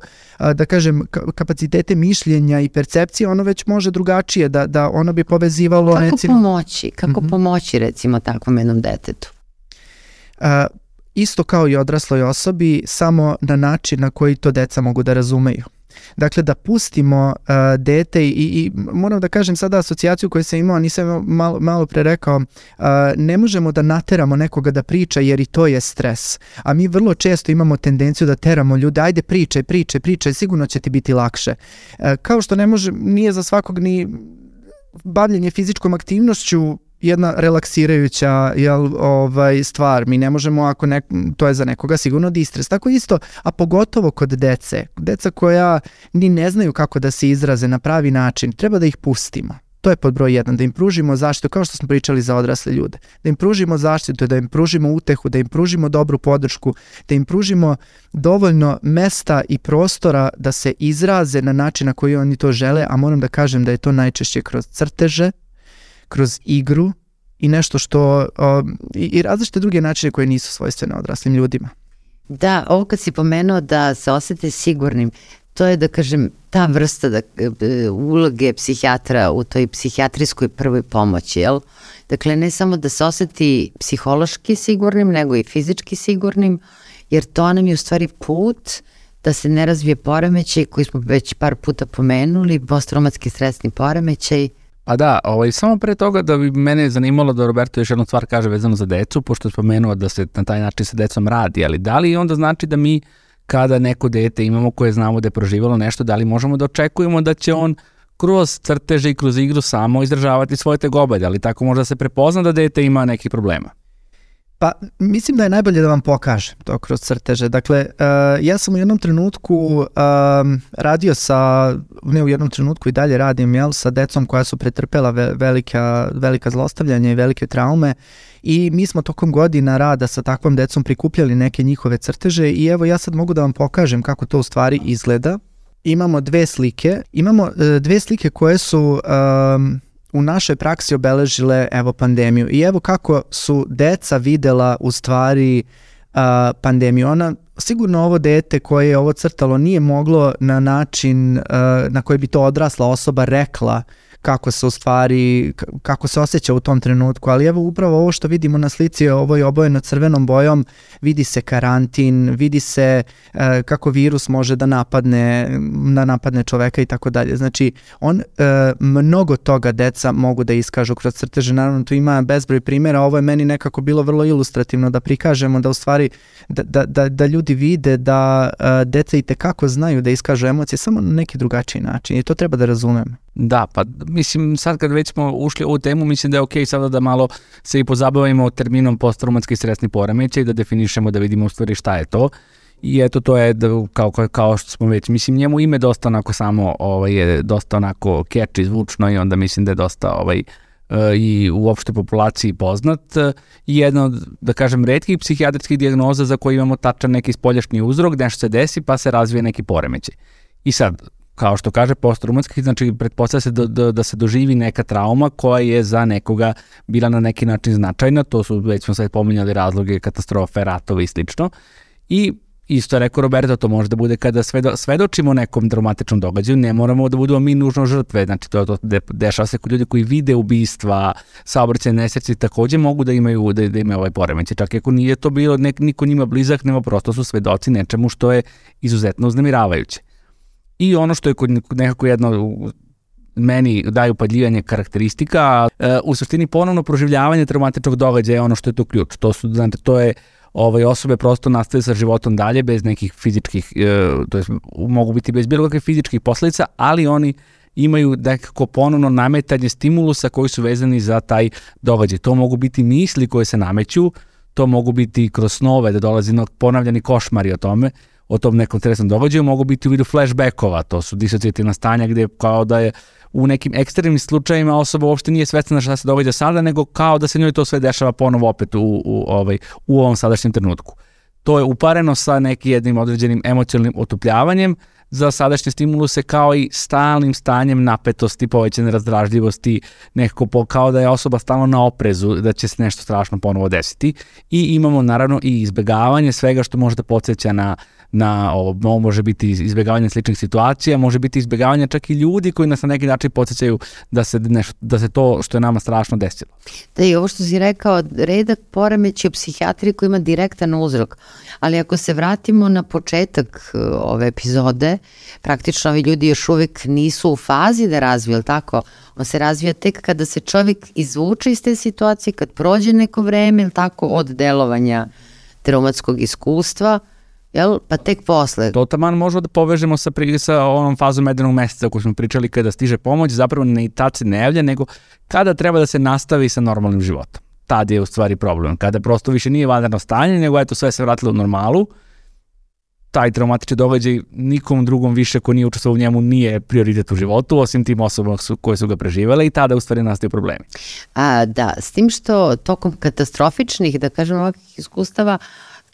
da kažem, kapacitete mišljenja i percepcije, ono već može drugačije, da, da ono bi povezivalo... Kako recimo, pomoći? Kako mm -hmm. pomoći, recimo, takvom jednom detetu? A, isto kao i odrasloj osobi, samo na način na koji to deca mogu da razumeju. Dakle, da pustimo uh, dete i, i moram da kažem sada asocijaciju koju sam imao, nisam malo, malo pre rekao, uh, ne možemo da nateramo nekoga da priča jer i to je stres. A mi vrlo često imamo tendenciju da teramo ljude, ajde pričaj, pričaj, pričaj, sigurno će ti biti lakše. Uh, kao što ne može, nije za svakog ni bavljenje fizičkom aktivnošću jedna relaksirajuća jel, ovaj, stvar. Mi ne možemo, ako ne, to je za nekoga sigurno distres. Tako isto, a pogotovo kod dece. Deca koja ni ne znaju kako da se izraze na pravi način, treba da ih pustimo. To je pod broj jedan, da im pružimo zaštitu, kao što smo pričali za odrasle ljude. Da im pružimo zaštitu, da im pružimo utehu, da im pružimo dobru podršku, da im pružimo dovoljno mesta i prostora da se izraze na način na koji oni to žele, a moram da kažem da je to najčešće kroz crteže, kroz igru i nešto što o, i, i različite druge načine koje nisu svojstvene odraslim ljudima. Da, ovo kad si pomenuo da se osete sigurnim, to je da kažem ta vrsta da, e, uloge psihijatra u toj psihijatrijskoj prvoj pomoći, jel? Dakle, ne samo da se oseti psihološki sigurnim, nego i fizički sigurnim, jer to nam je u stvari put da se ne razvije poremećaj koji smo već par puta pomenuli, posttraumatski stresni poremećaj, Pa da, ovaj, samo pre toga da bi mene zanimalo da Roberto još jednu stvar kaže vezano za decu, pošto je spomenuo da se na taj način sa decom radi, ali da li onda znači da mi kada neko dete imamo koje znamo da je proživalo nešto, da li možemo da očekujemo da će on kroz crteže i kroz igru samo izdržavati svoje tegobe, ali tako možda se prepozna da dete ima nekih problema? Pa, mislim da je najbolje da vam pokažem to kroz crteže. Dakle, uh, ja sam u jednom trenutku uh, radio sa, ne u jednom trenutku i dalje radim, jel, sa decom koja su pretrpela ve, velika, velika zlostavljanja i velike traume i mi smo tokom godina rada sa takvom decom prikupljali neke njihove crteže i evo ja sad mogu da vam pokažem kako to u stvari izgleda. Imamo dve slike, imamo uh, dve slike koje su um, u našoj praksi obeležile evo pandemiju i evo kako su deca videla u stvari uh, pandemiju. Ona sigurno ovo dete koje je ovo crtalo nije moglo na način uh, na koji bi to odrasla osoba rekla kako se u stvari, kako se osjeća u tom trenutku, ali evo upravo ovo što vidimo na slici, ovo je obojeno crvenom bojom, vidi se karantin, vidi se uh, kako virus može da napadne, da napadne čoveka i tako dalje. Znači, on, uh, mnogo toga deca mogu da iskažu kroz crteže, naravno tu ima bezbroj primjera, ovo je meni nekako bilo vrlo ilustrativno da prikažemo da u stvari, da, da, da, da ljudi vide da uh, deca i tekako znaju da iskažu emocije samo na neki drugačiji način i to treba da razumemo. Da, pa mislim sad kad već smo ušli u ovu temu, mislim da je okej okay sada da malo se i pozabavimo terminom posttraumatski stresni poremećaj, da definišemo da vidimo u stvari šta je to. I eto to je da, kao, kao što smo već, mislim njemu ime dosta onako samo ovaj, je dosta onako catchy, zvučno i onda mislim da je dosta ovaj, uh, i u opšte populaciji poznat i jedna od, da kažem, redkih psihijatrijskih dijagnoza za koje imamo tačan neki spoljašnji uzrok, nešto se desi pa se razvije neki poremećaj. I sad, kao što kaže postraumatski, znači pretpostavlja se da, da, da se doživi neka trauma koja je za nekoga bila na neki način značajna, to su, već smo sad pominjali razloge katastrofe, ratove i slično. I isto je rekao Roberto, to može da bude kada svedo, svedočimo nekom dramatičnom događaju, ne moramo da budemo mi nužno žrtve, znači to, to de, dešava se kod ljudi koji vide ubistva, saobraćaj nesreći takođe mogu da imaju da, da imaju ovaj poremeće, čak ako nije to bilo nek, niko njima blizak, nego prosto su svedoci nečemu što je izuzetno uznemiravajuće. I ono što je kod nekako jedno meni daju padljivanje karakteristika, e, u suštini ponovno proživljavanje traumatičnog događaja je ono što je to ključ. To su, znači, to je ovaj, osobe prosto nastave sa životom dalje bez nekih fizičkih, e, to je, mogu biti bez bilo kakve fizičkih posledica, ali oni imaju nekako ponovno nametanje stimulusa koji su vezani za taj događaj. To mogu biti misli koje se nameću, to mogu biti kroz snove da dolazi ponavljani košmari o tome, o tom nekom interesnom događaju, mogu biti u vidu flashbackova, to su disocijativna stanja gde kao da je u nekim ekstremnim slučajima osoba uopšte nije svesna šta se događa sada, nego kao da se njoj to sve dešava ponovo opet u, u, ovaj, u ovom sadašnjem trenutku. To je upareno sa nekim jednim određenim emocionalnim otupljavanjem za sadašnje stimuluse kao i stalnim stanjem napetosti, povećane razdražljivosti, nekako po, kao da je osoba stalno na oprezu da će se nešto strašno ponovo desiti i imamo naravno i izbegavanje svega što može da podsjeća na uh, na ovo, može biti izbjegavanje sličnih situacija, može biti izbjegavanje čak i ljudi koji nas na neki način podsjećaju da se, nešto, da se to što je nama strašno desilo. Da i ovo što si rekao, redak poremeć u psihijatriji koji ima direktan uzrok, ali ako se vratimo na početak e, ove epizode, praktično ovi ljudi još uvek nisu u fazi da razviju, tako? On se razvija tek kada se čovjek izvuče iz te situacije, kad prođe neko vreme, tako, od delovanja traumatskog iskustva, jel? Pa tek posle. To taman možemo da povežemo sa, pri, sa onom fazom medenog meseca koju smo pričali kada stiže pomoć, zapravo ne i tad se ne javlja, nego kada treba da se nastavi sa normalnim životom. Tad je u stvari problem. Kada prosto više nije vanredno stanje, nego eto sve se vratilo u normalu, taj traumatični događaj nikom drugom više ko nije učestvovao u njemu nije prioritet u životu, osim tim osobama su, koje su ga preživele i tada u stvari nastaju problemi. A, da, s tim što tokom katastrofičnih, da kažem ovakvih iskustava,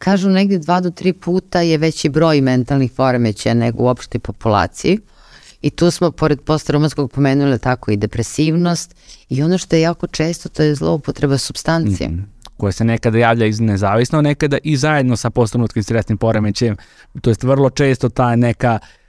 Kažu negde dva do tri puta je veći broj mentalnih poremeća nego u opštoj populaciji. I tu smo, pored postraumatskog, pomenuli tako i depresivnost i ono što je jako često, to je zloupotreba substancije. Mm -hmm koja se nekada javlja iz nezavisno, nekada i zajedno sa postraumatskim stresnim poremećajem. To jest vrlo često ta neka uh,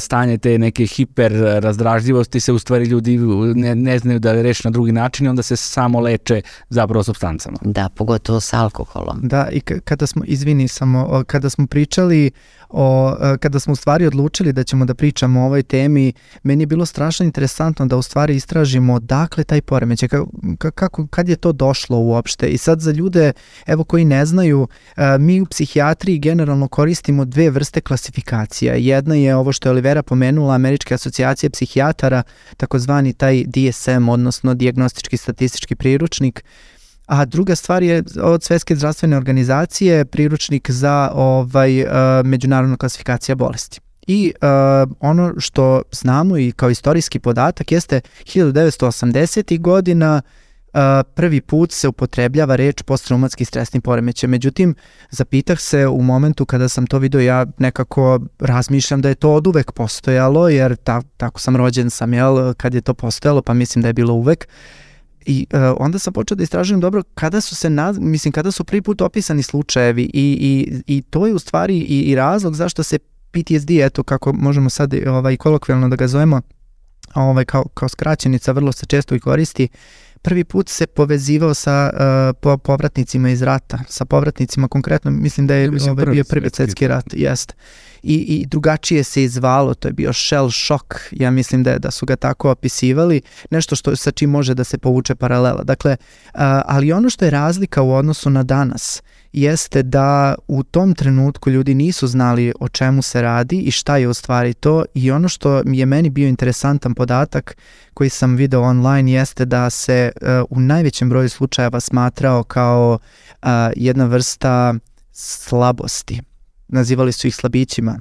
stanje te neke hiper razdražljivosti se u stvari ljudi ne, ne znaju da reši na drugi način i onda se samo leče zapravo substancama. Da, pogotovo sa alkoholom. Da, i kada smo, izvini samo, kada smo pričali o, e, kada smo u stvari odlučili da ćemo da pričamo o ovoj temi, meni je bilo strašno interesantno da u stvari istražimo dakle taj poremećaj, kako, kako, kad je to došlo uopšte. I sad za ljude, evo koji ne znaju, e, mi u psihijatriji generalno koristimo dve vrste klasifikacija. Jedna je ovo što je Olivera pomenula, Američke asocijacije psihijatara, takozvani taj DSM, odnosno diagnostički statistički priručnik, A druga stvar je od Svetske zdravstvene organizacije priručnik za ovaj uh, međunarodna klasifikacija bolesti. I uh, ono što znamo i kao istorijski podatak jeste 1980. godina uh, prvi put se upotrebljava reč posttraumatski stresni poremećaj. Međutim, zapitah se u momentu kada sam to video, ja nekako razmišljam da je to od uvek postojalo, jer ta, tako sam rođen sam, jel, kad je to postojalo, pa mislim da je bilo uvek. I uh, onda sam počeo da istražujem dobro kada su se, naz, mislim, kada su prvi put opisani slučajevi i, i, i to je u stvari i, i razlog zašto se PTSD, eto kako možemo sad ovaj, kolokvijalno da ga zovemo, ovaj, kao, kao skraćenica, vrlo se često i koristi, prvi put se povezivao sa uh, po, povratnicima iz rata, sa povratnicima konkretno, mislim da je mislim, ovaj, bio prvi svetski rat, jest i, i drugačije se izvalo, to je bio shell shock, ja mislim da, da su ga tako opisivali, nešto što sa čim može da se povuče paralela. Dakle, a, ali ono što je razlika u odnosu na danas jeste da u tom trenutku ljudi nisu znali o čemu se radi i šta je u stvari to i ono što je meni bio interesantan podatak koji sam video online jeste da se uh, u najvećem broju slučajeva smatrao kao uh, jedna vrsta slabosti nazivali su ih slabićima.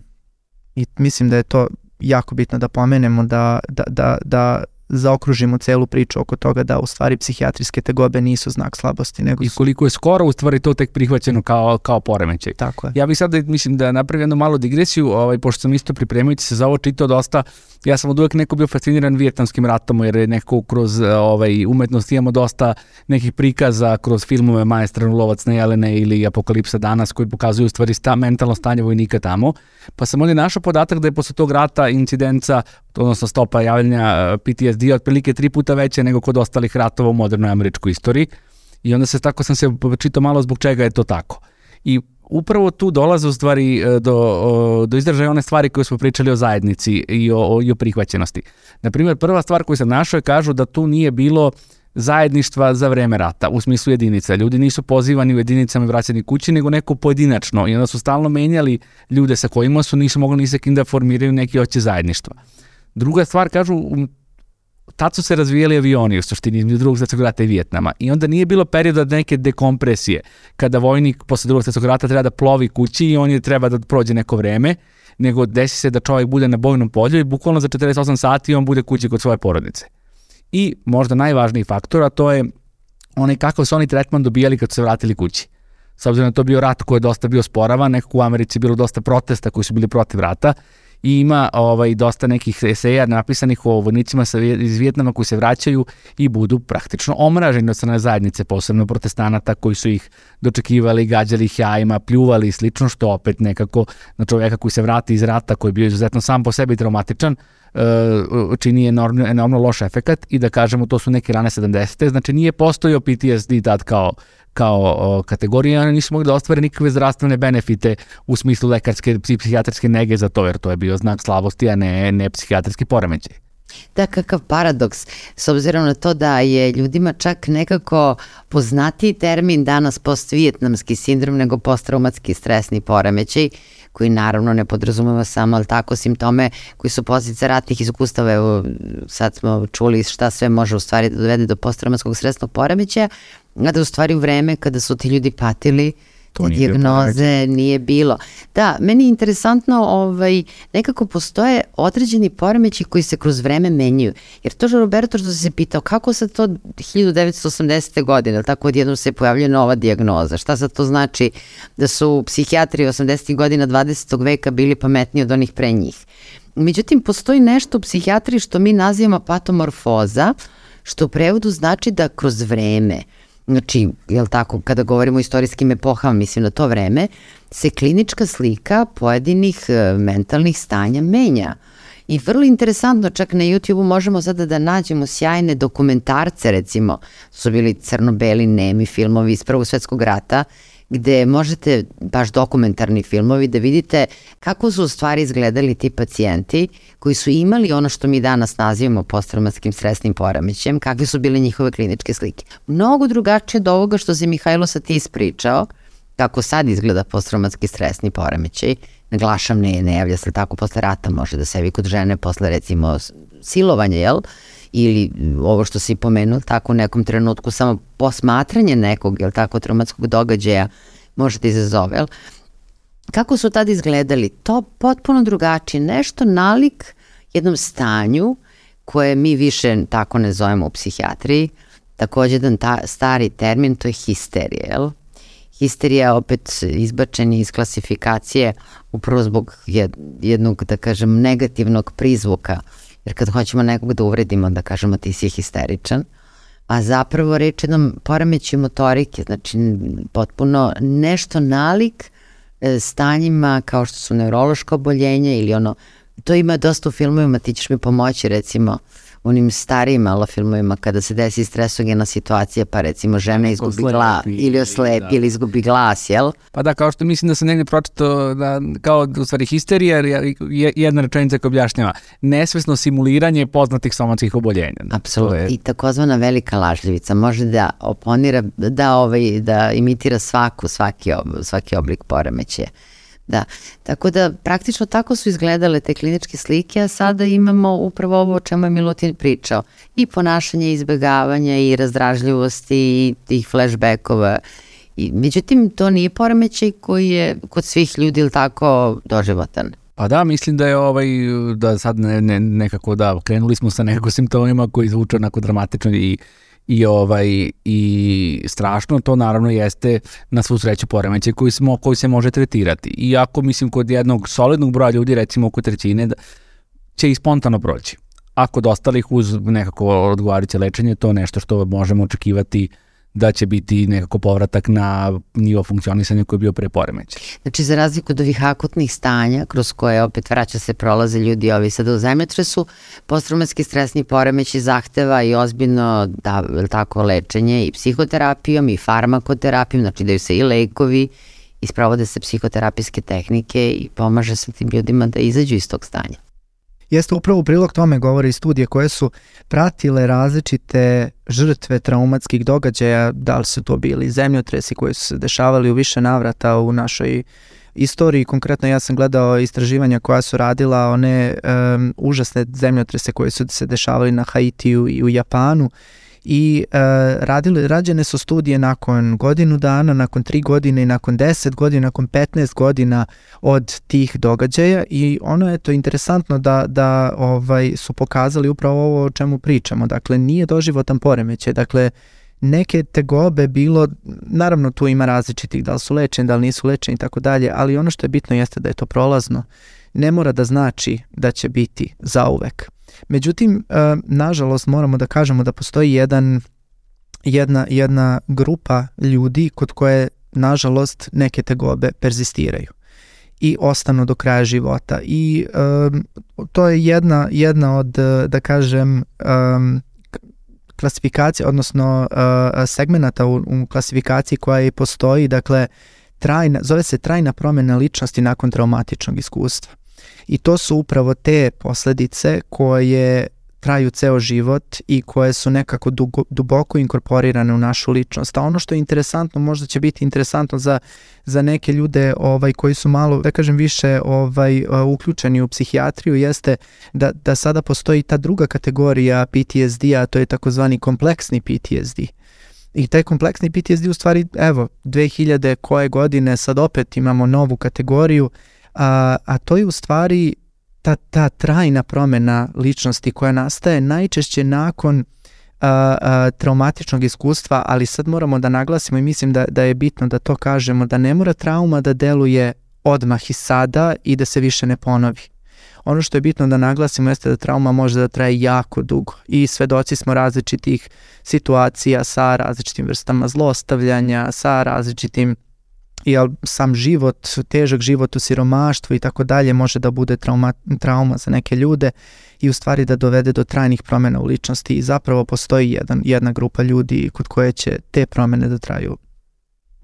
I mislim da je to jako bitno da pomenemo da, da, da, da zaokružimo celu priču oko toga da u stvari psihijatrijske tegobe nisu znak slabosti. Nego I koliko je skoro u stvari to tek prihvaćeno kao, kao poremećaj. Tako je. Ja bih sad, mislim da napravim jednu malu digresiju, ovaj, pošto sam isto pripremajući se za ovo čitao dosta, ja sam od uvek neko bio fasciniran vijetnamskim ratom, jer je neko kroz ovaj, umetnost imamo dosta nekih prikaza kroz filmove Maestra Lovac na Jelene ili Apokalipsa danas koji pokazuju u stvari sta, mentalno stanje vojnika tamo. Pa sam ovdje našao podatak da je posle tog rata incidenca, odnosno stopa javljanja PTSD otprilike tri puta veća nego kod ostalih ratova u modernoj američkoj istoriji. I onda se tako sam se čitao malo zbog čega je to tako. I upravo tu dolaze u stvari e, do, do izražaja one stvari koje smo pričali o zajednici i o, o, i o prihvaćenosti. Naprimjer, prva stvar koju sam našao je kažu da tu nije bilo zajedništva za vreme rata, u smislu jedinica. Ljudi nisu pozivani u jedinicama i vraćani kući, nego neko pojedinačno. I onda su stalno menjali ljude sa kojima su, nisu mogli ni sa kim da formiraju neki oće zajedništva. Druga stvar, kažu, tad su se razvijali avioni u suštini između drugog svetskog rata i Vijetnama i onda nije bilo perioda neke dekompresije kada vojnik posle drugog svetskog rata treba da plovi kući i on je treba da prođe neko vreme nego desi se da čovjek bude na bojnom polju i bukvalno za 48 sati on bude kući kod svoje porodice. I možda najvažniji faktor, a to je onaj kakav su oni tretman dobijali kad su se vratili kući. S obzirom da to bio rat koji je dosta bio sporavan, nekako u Americi bilo dosta protesta koji su bili protiv rata i ima ovaj, dosta nekih eseja napisanih o vojnicima sa, iz Vjetnama koji se vraćaju i budu praktično omraženi od strane zajednice, posebno protestanata koji su ih dočekivali, gađali ih jajima, pljuvali i slično, što opet nekako na čovjeka koji se vrati iz rata, koji je bio izuzetno sam po sebi traumatičan, čini enormno, enormno loš efekat i da kažemo to su neke rane 70. Znači nije postojao PTSD tad kao kao o, kategorija, oni nisu mogli da ostvare nikakve zdravstvene benefite u smislu lekarske, psihijatrijske nege za to, jer to je bio znak slavosti, a ne, ne psihijatrijski poremećaj. Da, kakav paradoks, s obzirom na to da je ljudima čak nekako poznatiji termin danas post-vijetnamski sindrom nego post-traumatski stresni poremećaj, koji naravno ne podrazumeva samo, ali tako, simptome koji su posljedice ratnih iskustava. Evo, sad smo čuli šta sve može u stvari da dovede do posttraumatskog stresnog poremećaja, da u stvari u vreme kada su ti ljudi patili, to nije dijagnoze nije bilo. Da, meni je interesantno, ovaj, nekako postoje određeni poremeći koji se kroz vreme menjaju. Jer to, Roberto, što se pitao, kako sad to 1980. godine, tako odjednom se pojavlja nova dijagnoza? Šta sad to znači da su psihijatri 80. godina 20. veka bili pametniji od onih pre njih? Međutim, postoji nešto u psihijatriji što mi nazivamo patomorfoza, što u prevodu znači da kroz vreme, znači, jel tako, kada govorimo o istorijskim epohama, mislim na to vreme, se klinička slika pojedinih e, mentalnih stanja menja. I vrlo interesantno, čak na YouTube-u možemo sada da nađemo sjajne dokumentarce, recimo, su bili crno-beli nemi filmovi iz Prvog svetskog rata, gde možete, baš dokumentarni filmovi, da vidite kako su u stvari izgledali ti pacijenti koji su imali ono što mi danas nazivamo posttraumatskim stresnim poremećajem, kakve su bile njihove kliničke slike. Mnogo drugačije od ovoga što se Mihajlo sa ti ispričao, kako sad izgleda posttraumatski stresni poremećaj, naglašam ne, ne javlja se tako posle rata, može da se javi kod žene posle recimo silovanja, jel? Ili ovo što si pomenuo, tako u nekom trenutku samo posmatranje nekog, jel tako, traumatskog događaja može da izazove, jel? Kako su tada izgledali? To potpuno drugačije, nešto nalik jednom stanju koje mi više tako ne zovemo u psihijatriji, takođe jedan ta, stari termin, to je histerija, jel? Histerija opet izbačen iz klasifikacije upravo zbog jednog, da kažem, negativnog prizvuka Jer kad hoćemo nekog da uvredimo, da kažemo ti si histeričan, a zapravo reč jednom poremeću motorike, znači potpuno nešto nalik e, stanjima kao što su neurološko oboljenje ili ono, to ima dosta u filmovima, ti ćeš mi pomoći recimo, onim starijim malo filmovima kada se desi stresogena situacija pa recimo žena izgubi glas ili oslepi da. ili izgubi glas, jel? Pa da, kao što mislim da se negde pročito da kao u stvari histerija je jedna rečenica koja objašnjava nesvesno simuliranje poznatih somatskih oboljenja. Apsolutno. Je... I takozvana velika lažljivica može da oponira, da, ovaj, da imitira svaku, svaki, ob, svaki oblik poremećaja. Da, tako da praktično tako su izgledale te kliničke slike, a sada imamo upravo ovo o čemu je Milutin pričao. I ponašanje izbegavanja i razdražljivosti i tih flashbackova. I, međutim, to nije poremećaj koji je kod svih ljudi ili tako doživotan. Pa da, mislim da je ovaj, da sad ne, ne, nekako da, krenuli smo sa nekako simptomima koji zvuče onako dramatično i i ovaj i strašno to naravno jeste na svu sreću poremećaj koji smo koji se može tretirati. Iako mislim kod jednog solidnog broja ljudi recimo oko trećine da će i spontano proći. A kod ostalih uz nekako odgovarajuće lečenje to je nešto što možemo očekivati uh, da će biti nekako povratak na nivo funkcionisanja koji je bio pre poremeća. Znači, za razliku od ovih akutnih stanja, kroz koje opet vraća se prolaze ljudi ovi sada u zemljotresu, postraumatski stresni poremeći zahteva i ozbiljno da, tako, lečenje i psihoterapijom i farmakoterapijom, znači daju se i lekovi i sprovode se psihoterapijske tehnike i pomaže se tim ljudima da izađu iz tog stanja jeste upravo u prilog tome govori studije koje su pratile različite žrtve traumatskih događaja, da li su to bili zemljotresi koji su se dešavali u više navrata u našoj istoriji. Konkretno ja sam gledao istraživanja koja su radila one um, užasne zemljotrese koje su se dešavali na Haitiju i u Japanu i e, radili, rađene su studije nakon godinu dana, nakon tri godine i nakon 10 godina, nakon 15 godina od tih događaja i ono je to interesantno da, da ovaj su pokazali upravo ovo o čemu pričamo. Dakle, nije doživotan poremećaj, dakle, neke tegobe bilo, naravno tu ima različitih, da li su lečeni, da li nisu lečeni i tako dalje, ali ono što je bitno jeste da je to prolazno. Ne mora da znači da će biti zauvek. Međutim, e, nažalost moramo da kažemo da postoji jedan, jedna, jedna grupa ljudi kod koje nažalost neke tegobe perzistiraju i ostanu do kraja života i um, to je jedna, jedna od, da kažem, um, klasifikacija, odnosno uh, segmenata u, u klasifikaciji koja i postoji, dakle, trajna, zove se trajna promjena ličnosti nakon traumatičnog iskustva. I to su upravo te posledice koje traju ceo život i koje su nekako dugo, duboko inkorporirane u našu ličnost. A ono što je interesantno, možda će biti interesantno za, za neke ljude ovaj koji su malo, da kažem, više ovaj uključeni u psihijatriju, jeste da, da sada postoji ta druga kategorija PTSD-a, to je takozvani kompleksni PTSD. I taj kompleksni PTSD u stvari, evo, 2000 koje godine sad opet imamo novu kategoriju a, a to je u stvari ta, ta trajna promena ličnosti koja nastaje najčešće nakon a, a, traumatičnog iskustva, ali sad moramo da naglasimo i mislim da, da je bitno da to kažemo, da ne mora trauma da deluje odmah i sada i da se više ne ponovi. Ono što je bitno da naglasimo jeste da trauma može da traje jako dugo i svedoci smo različitih situacija sa različitim vrstama zlostavljanja, sa različitim jel, sam život, težak život u siromaštvu i tako dalje može da bude trauma, trauma za neke ljude i u stvari da dovede do trajnih promena u ličnosti i zapravo postoji jedan, jedna grupa ljudi kod koje će te promene da traju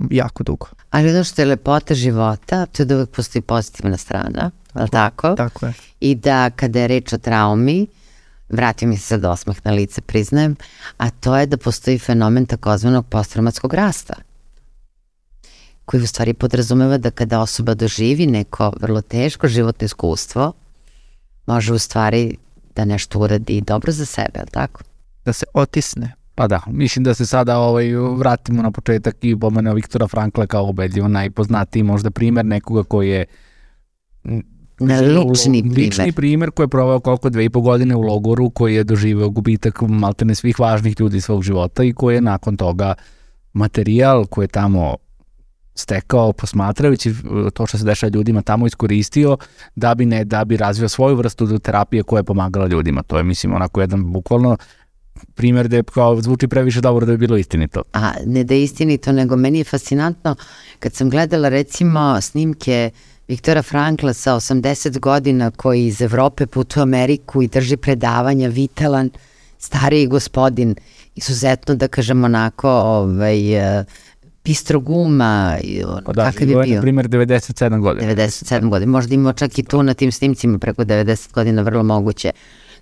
jako dugo. Ali ono što je lepota života, to je da uvek postoji pozitivna strana, je li tako? Tako je. I da kada je reč o traumi, vratio mi se sad osmah na lice, priznajem, a to je da postoji fenomen takozvanog posttraumatskog rasta koji u stvari podrazumeva da kada osoba doživi neko vrlo teško životno iskustvo, može u stvari da nešto uradi dobro za sebe, ali tako? Da se otisne. Pa da, mislim da se sada ovaj, vratimo na početak i pomeneo Viktora Frankla kao ubedljivo najpoznatiji možda primer nekoga koji je na lični primer. Lični primer koji je provao koliko dve i po godine u logoru, koji je doživeo gubitak maltene svih važnih ljudi svog života i koji je nakon toga materijal koji je tamo stekao posmatrajući uh, to što se dešava ljudima tamo iskoristio da bi ne da bi razvio svoju vrstu terapije koja je pomagala ljudima. To je mislim onako jedan bukvalno primer da je kao zvuči previše dobro da bi bilo istinito. A ne da je istinito, nego meni je fascinantno kad sam gledala recimo snimke Viktora Frankla sa 80 godina koji iz Evrope putuje u Ameriku i drži predavanja, vitalan, stariji gospodin, izuzetno da kažem onako ovaj, uh, Pistroguma, pa da, kakav je bio? Na primjer 97 godina. 97 godina, možda imao čak i tu na tim snimcima preko 90 godina, vrlo moguće.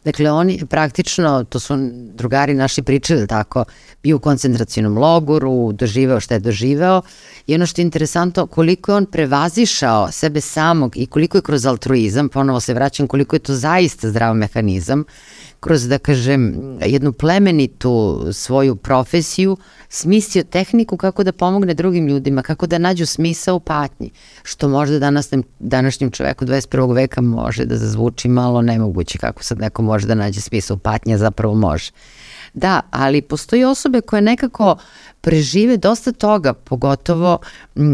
Dakle, oni praktično, to su drugari naši pričali tako, bio u koncentracijnom logoru, doživeo što je doživeo i ono što je interesantno, koliko je on prevazišao sebe samog i koliko je kroz altruizam, ponovo se vraćam, koliko je to zaista zdrav mehanizam, kroz, da kažem, jednu plemenitu svoju profesiju smislio tehniku kako da pomogne drugim ljudima, kako da nađu smisa u patnji, što možda danas, današnjem čoveku 21. veka može da zazvuči malo nemoguće, kako sad neko može da nađe smisa u patnji, a zapravo može. Da, ali postoji osobe koje nekako prežive dosta toga, pogotovo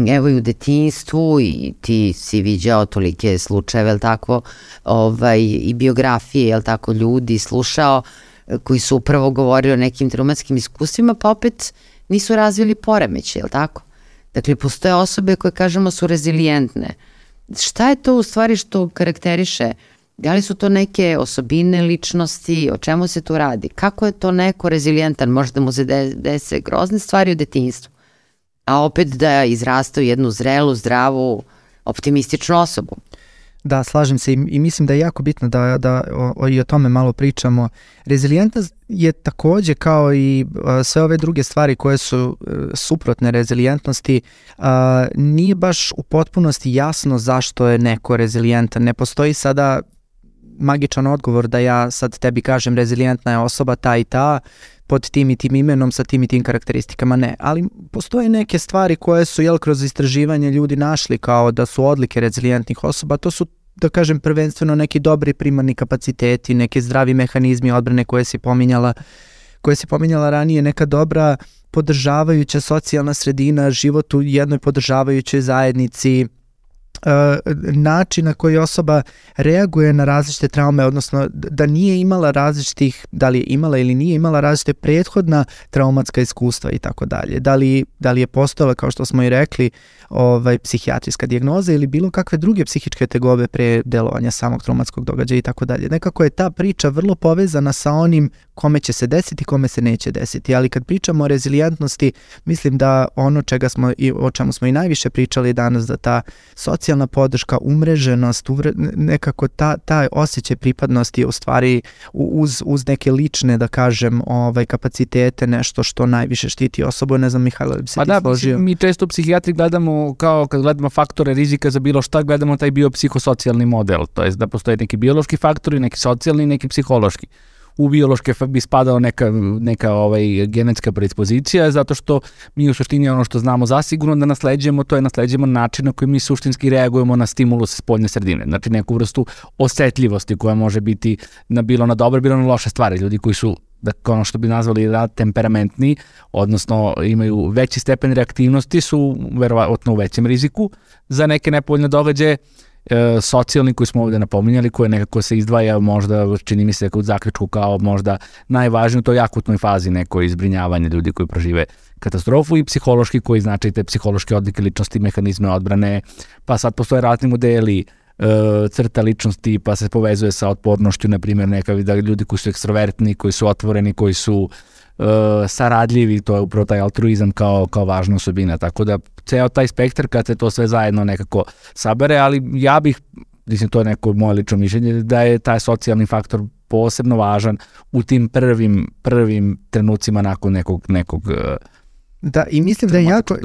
evo i u detinstvu i ti si viđao tolike slučajeve, jel tako, ovaj, i biografije, jel tako, ljudi, slušao koji su upravo govorili o nekim traumatskim iskustvima, pa opet nisu razvili poremeće, jel tako? Dakle, postoje osobe koje kažemo su rezilijentne. Šta je to u stvari što karakteriše uh, Da li su to neke osobine ličnosti, o čemu se tu radi? Kako je to neko rezilijentan, možda mu se dese grozne stvari u detinjstvu, a opet da izrasta u jednu zrelu, zdravu, optimističnu osobu? Da, slažem se i, i mislim da je jako bitno da, da o, o, i o tome malo pričamo. Rezilijentnost je takođe kao i a, sve ove druge stvari koje su a, e, suprotne rezilijentnosti, a, nije baš u potpunosti jasno zašto je neko rezilijentan. Ne postoji sada magičan odgovor da ja sad tebi kažem rezilijentna je osoba ta i ta pod tim i tim imenom sa tim i tim karakteristikama, ne. Ali postoje neke stvari koje su jel, kroz istraživanje ljudi našli kao da su odlike rezilijentnih osoba, to su da kažem prvenstveno neki dobri primarni kapaciteti, neki zdravi mehanizmi odbrane koje si pominjala koje si pominjala ranije, neka dobra podržavajuća socijalna sredina, život u jednoj podržavajućoj zajednici, način na koji osoba reaguje na različite traume, odnosno da nije imala različitih, da li je imala ili nije imala različite prethodna traumatska iskustva i tako dalje. Da li, da li je postojala, kao što smo i rekli, ovaj, psihijatrijska dijagnoza ili bilo kakve druge psihičke tegobe pre delovanja samog traumatskog događaja i tako dalje. Nekako je ta priča vrlo povezana sa onim kome će se desiti, kome se neće desiti. Ali kad pričamo o rezilijentnosti, mislim da ono čega smo i o čemu smo i najviše pričali danas, da ta socijalna podrška, umreženost, uvre, nekako ta, ta osjećaj pripadnosti u stvari uz, uz neke lične, da kažem, ovaj, kapacitete, nešto što najviše štiti osobu. Ne znam, Mihajlo, bi se pa ti da, složio? mi često psihijatri gledamo, kao kad gledamo faktore rizika za bilo šta, gledamo taj biopsihosocijalni model, to je da postoje neki biološki faktori, neki socijalni neki psihološki u biološke bi spadao neka, neka ovaj, genetska predispozicija, zato što mi u suštini ono što znamo zasigurno da nasleđujemo, to je nasleđujemo način na koji mi suštinski reagujemo na stimulus spoljne sredine. Znači neku vrstu osetljivosti koja može biti na bilo na dobre, bilo na loše stvari. Ljudi koji su da ono što bi nazvali da, temperamentni, odnosno imaju veći stepen reaktivnosti su verovatno u većem riziku za neke nepovoljne događaje e, socijalni koji smo ovde napominjali, koje nekako se izdvaja možda, čini mi se u zaključku kao možda najvažniji u toj akutnoj fazi neko izbrinjavanje ljudi koji prožive katastrofu i psihološki koji znači te psihološke odlike ličnosti, mehanizme odbrane, pa sad postoje razni modeli e, crta ličnosti pa se povezuje sa otpornošću, na primjer neka da ljudi koji su ekstrovertni, koji su otvoreni, koji su uh, saradljivi, to je upravo taj altruizam kao, kao važna osobina. Tako da ceo taj spektar kad se to sve zajedno nekako sabere, ali ja bih, mislim to je neko moje lično mišljenje, da je taj socijalni faktor posebno važan u tim prvim, prvim trenucima nakon nekog, nekog uh, Da, i mislim da je jako,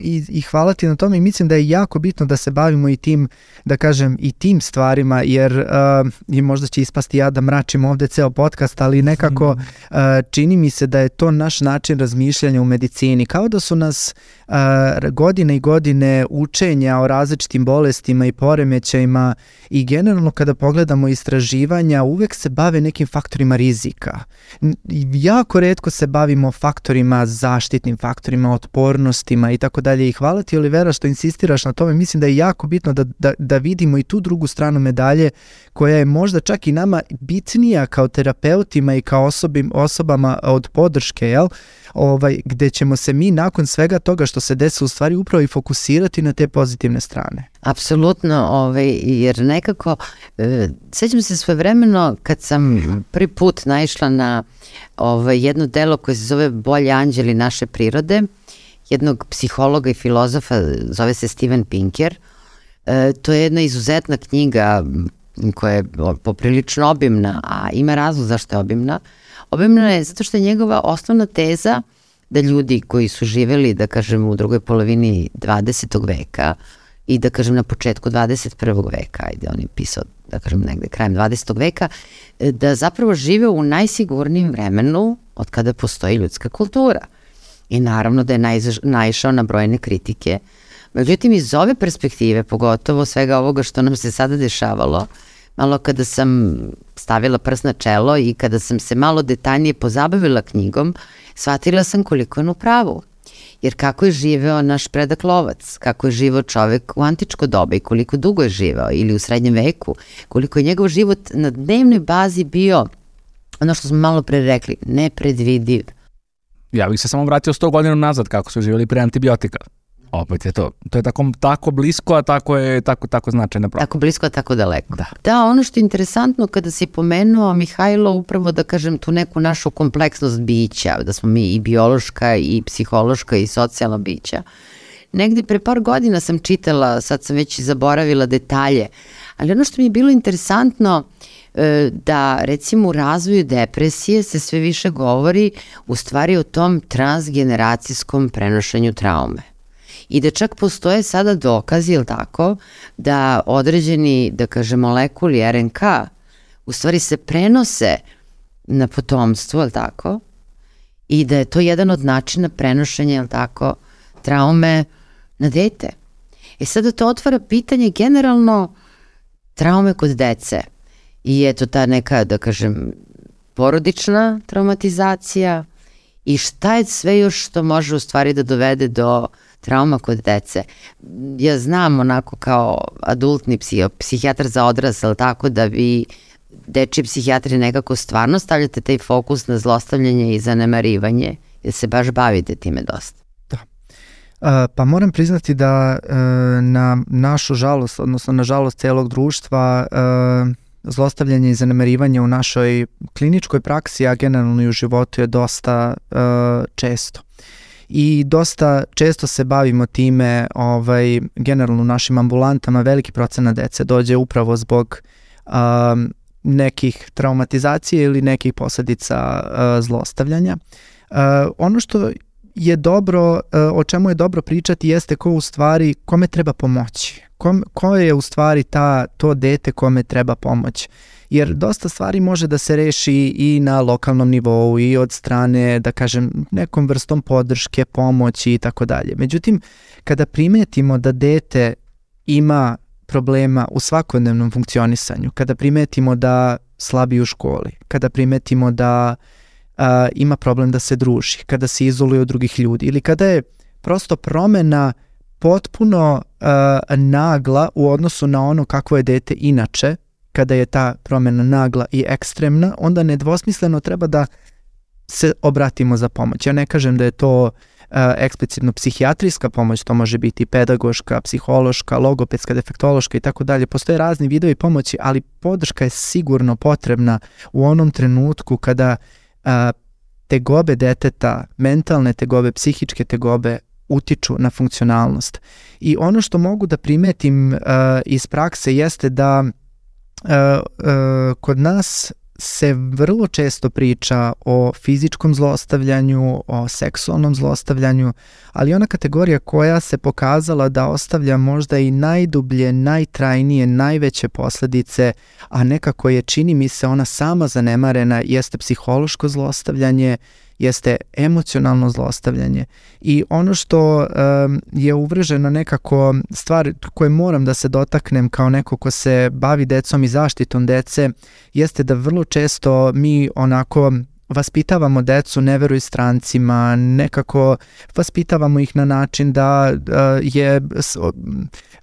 i, i, i hvala ti na tome, i mislim da je jako bitno da se bavimo i tim, da kažem, i tim stvarima, jer uh, i možda će ispasti ja da mračim ovde ceo podcast, ali nekako uh, čini mi se da je to naš način razmišljanja u medicini, kao da su nas godine i godine učenja o različitim bolestima i poremećajima i generalno kada pogledamo istraživanja uvek se bave nekim faktorima rizika. Jako redko se bavimo faktorima, zaštitnim faktorima, otpornostima i tako dalje. I hvala ti Olivera što insistiraš na tome. Mislim da je jako bitno da, da, da vidimo i tu drugu stranu medalje koja je možda čak i nama bitnija kao terapeutima i kao osobim, osobama od podrške, jel? Ovaj, gde ćemo se mi nakon svega toga što se desa u stvari upravo i fokusirati na te pozitivne strane. Apsolutno, ovaj, jer nekako, e, sećam se sve vremeno kad sam prvi put naišla na ovaj, jedno delo koje se zove Bolje anđeli naše prirode, jednog psihologa i filozofa, zove se Steven Pinker. E, to je jedna izuzetna knjiga koja je poprilično obimna, a ima razlog zašto je obimna. Obimna je zato što je njegova osnovna teza da ljudi koji su živeli, da kažem, u drugoj polovini 20. veka i da kažem na početku 21. veka, ajde on je pisao da kažem negde krajem 20. veka, da zapravo žive u najsigurnijem vremenu od kada postoji ljudska kultura. I naravno da je naišao na brojne kritike. Međutim, iz ove perspektive, pogotovo svega ovoga što nam se sada dešavalo, malo kada sam stavila prst na čelo i kada sam se malo detaljnije pozabavila knjigom, shvatila sam koliko je u pravu. Jer kako je živeo naš predak lovac, kako je živeo čovek u antičko doba i koliko dugo je živeo ili u srednjem veku, koliko je njegov život na dnevnoj bazi bio, ono što smo malo pre rekli, nepredvidiv. Ja bih se samo vratio 100 godina nazad kako su živjeli pre antibiotika. Opet je to, to je tako, tako blisko, a tako je tako, tako značajna promena. Tako blisko, a tako daleko. Da. da, ono što je interesantno kada si pomenuo Mihajlo, upravo da kažem tu neku našu kompleksnost bića, da smo mi i biološka i psihološka i socijalna bića. Negde pre par godina sam čitala, sad sam već zaboravila detalje, ali ono što mi je bilo interesantno e, da recimo u razvoju depresije se sve više govori u stvari o tom transgeneracijskom prenošenju traume i da čak postoje sada dokazi, ili tako, da određeni, da kaže, molekuli RNK u stvari se prenose na potomstvo, ili tako, i da je to jedan od načina prenošenja, ili tako, traume na dete. E sada to otvara pitanje generalno traume kod dece i eto ta neka, da kažem, porodična traumatizacija i šta je sve još što može u stvari da dovede do trauma kod dece. Ja znam onako kao adultni psiho, psihijatar za odrasle, tako da vi deči psihijatri nekako stvarno stavljate taj fokus na zlostavljanje i zanemarivanje, jer se baš bavite time dosta. Da. Uh, pa moram priznati da uh, na našu žalost, odnosno na žalost celog društva, uh, zlostavljanje i zanemarivanje u našoj kliničkoj praksi, a generalno i u životu je dosta uh, često i dosta često se bavimo time ovaj, generalno u našim ambulantama veliki procenat dece dođe upravo zbog um, nekih traumatizacije ili nekih posledica uh, zlostavljanja. Uh, ono što je dobro, uh, o čemu je dobro pričati jeste ko u stvari, kome treba pomoći. Kom, ko je u stvari ta, to dete kome treba pomoć jer dosta stvari može da se reši i na lokalnom nivou i od strane, da kažem, nekom vrstom podrške, pomoći i tako dalje. Međutim, kada primetimo da dete ima problema u svakodnevnom funkcionisanju, kada primetimo da slabi u školi, kada primetimo da a, ima problem da se druži, kada se izoluje od drugih ljudi ili kada je prosto promena potpuno uh, nagla u odnosu na ono kakvo je dete inače, kada je ta promena nagla i ekstremna, onda nedvosmisleno treba da se obratimo za pomoć. Ja ne kažem da je to eksplicitno psihijatrijska pomoć, to može biti pedagoška, psihološka, logopedska, defektološka i tako dalje. Postoje razni vidovi pomoći, ali podrška je sigurno potrebna u onom trenutku kada uh, tegobe deteta, mentalne tegobe, psihičke tegobe utiču na funkcionalnost. I ono što mogu da primetim uh, iz prakse jeste da uh, uh, kod nas se vrlo često priča o fizičkom zlostavljanju, o seksualnom zlostavljanju, ali ona kategorija koja se pokazala da ostavlja možda i najdublje, najtrajnije, najveće posledice, a nekako je čini mi se ona sama zanemarena, jeste psihološko zlostavljanje, jeste emocionalno zlostavljanje. I ono što um, je uvrženo nekako stvar koje moram da se dotaknem kao neko ko se bavi decom i zaštitom dece jeste da vrlo često mi onako vaspitavamo decu, ne veruj strancima, nekako vaspitavamo ih na način da uh, je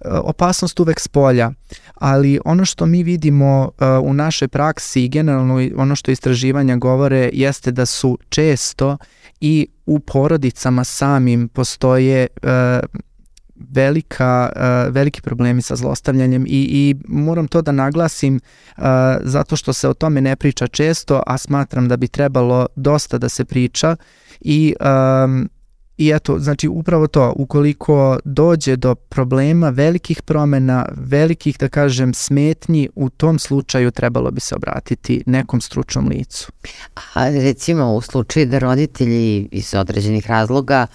opasnost uvek s polja, ali ono što mi vidimo uh, u našoj praksi i generalno ono što istraživanja govore jeste da su često i u porodicama samim postoje velika, uh, veliki problemi sa zlostavljanjem i, i moram to da naglasim uh, zato što se o tome ne priča često, a smatram da bi trebalo dosta da se priča i um, I eto, znači upravo to, ukoliko dođe do problema velikih promena, velikih, da kažem, smetnji, u tom slučaju trebalo bi se obratiti nekom stručnom licu. A recimo u slučaju da roditelji iz određenih razloga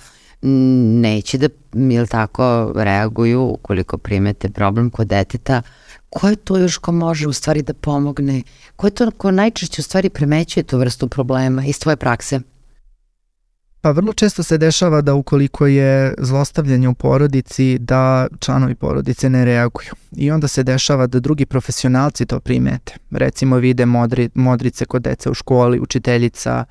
neće da, jel tako, reaguju ukoliko primete problem kod deteta, ko je to još ko može u stvari da pomogne? Ko je to ko najčešće u stvari premećuje tu vrstu problema iz tvoje prakse? Pa vrlo često se dešava da ukoliko je zlostavljanje u porodici da članovi porodice ne reaguju. I onda se dešava da drugi profesionalci to primete. Recimo vide modri, modrice kod deca u školi, učiteljica,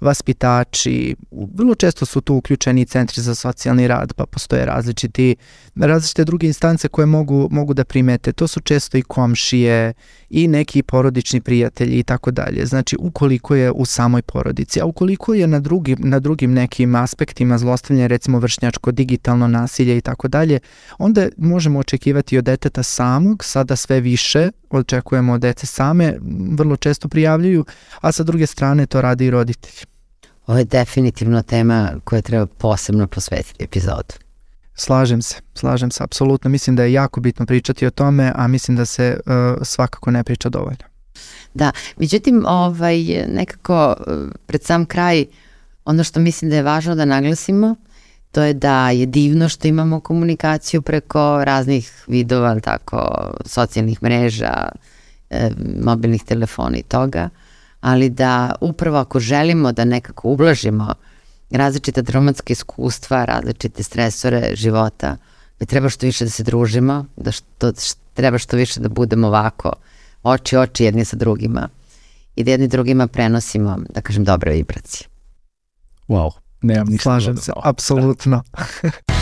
vaspitači, vrlo često su tu uključeni centri za socijalni rad, pa postoje različiti, različite druge instance koje mogu, mogu da primete. To su često i komšije i neki porodični prijatelji i tako dalje. Znači, ukoliko je u samoj porodici, a ukoliko je na drugim, na drugim nekim aspektima zlostavljanja, recimo vršnjačko, digitalno nasilje i tako dalje, onda možemo očekivati od deteta samog, sada sve više očekujemo od dece same, vrlo često prijavljuju, a sa druge strane to radi i roditelji. Ovo je definitivno tema koja treba posebno posvetiti epizodu. Slažem se, slažem se, apsolutno. Mislim da je jako bitno pričati o tome, a mislim da se uh, svakako ne priča dovoljno. Da, međutim, ovaj, nekako uh, pred sam kraj, ono što mislim da je važno da naglasimo, to je da je divno što imamo komunikaciju preko raznih vidova, tako, socijalnih mreža, e, mobilnih telefona i toga, ali da upravo ako želimo da nekako ublažimo različita traumatska iskustva, različite stresore života, mi treba što više da se družimo, da što, što, treba što više da budemo ovako, oči oči jedni sa drugima i da jedni drugima prenosimo, da kažem, dobre vibracije. Wow, nemam ništa Slažem se, apsolutno.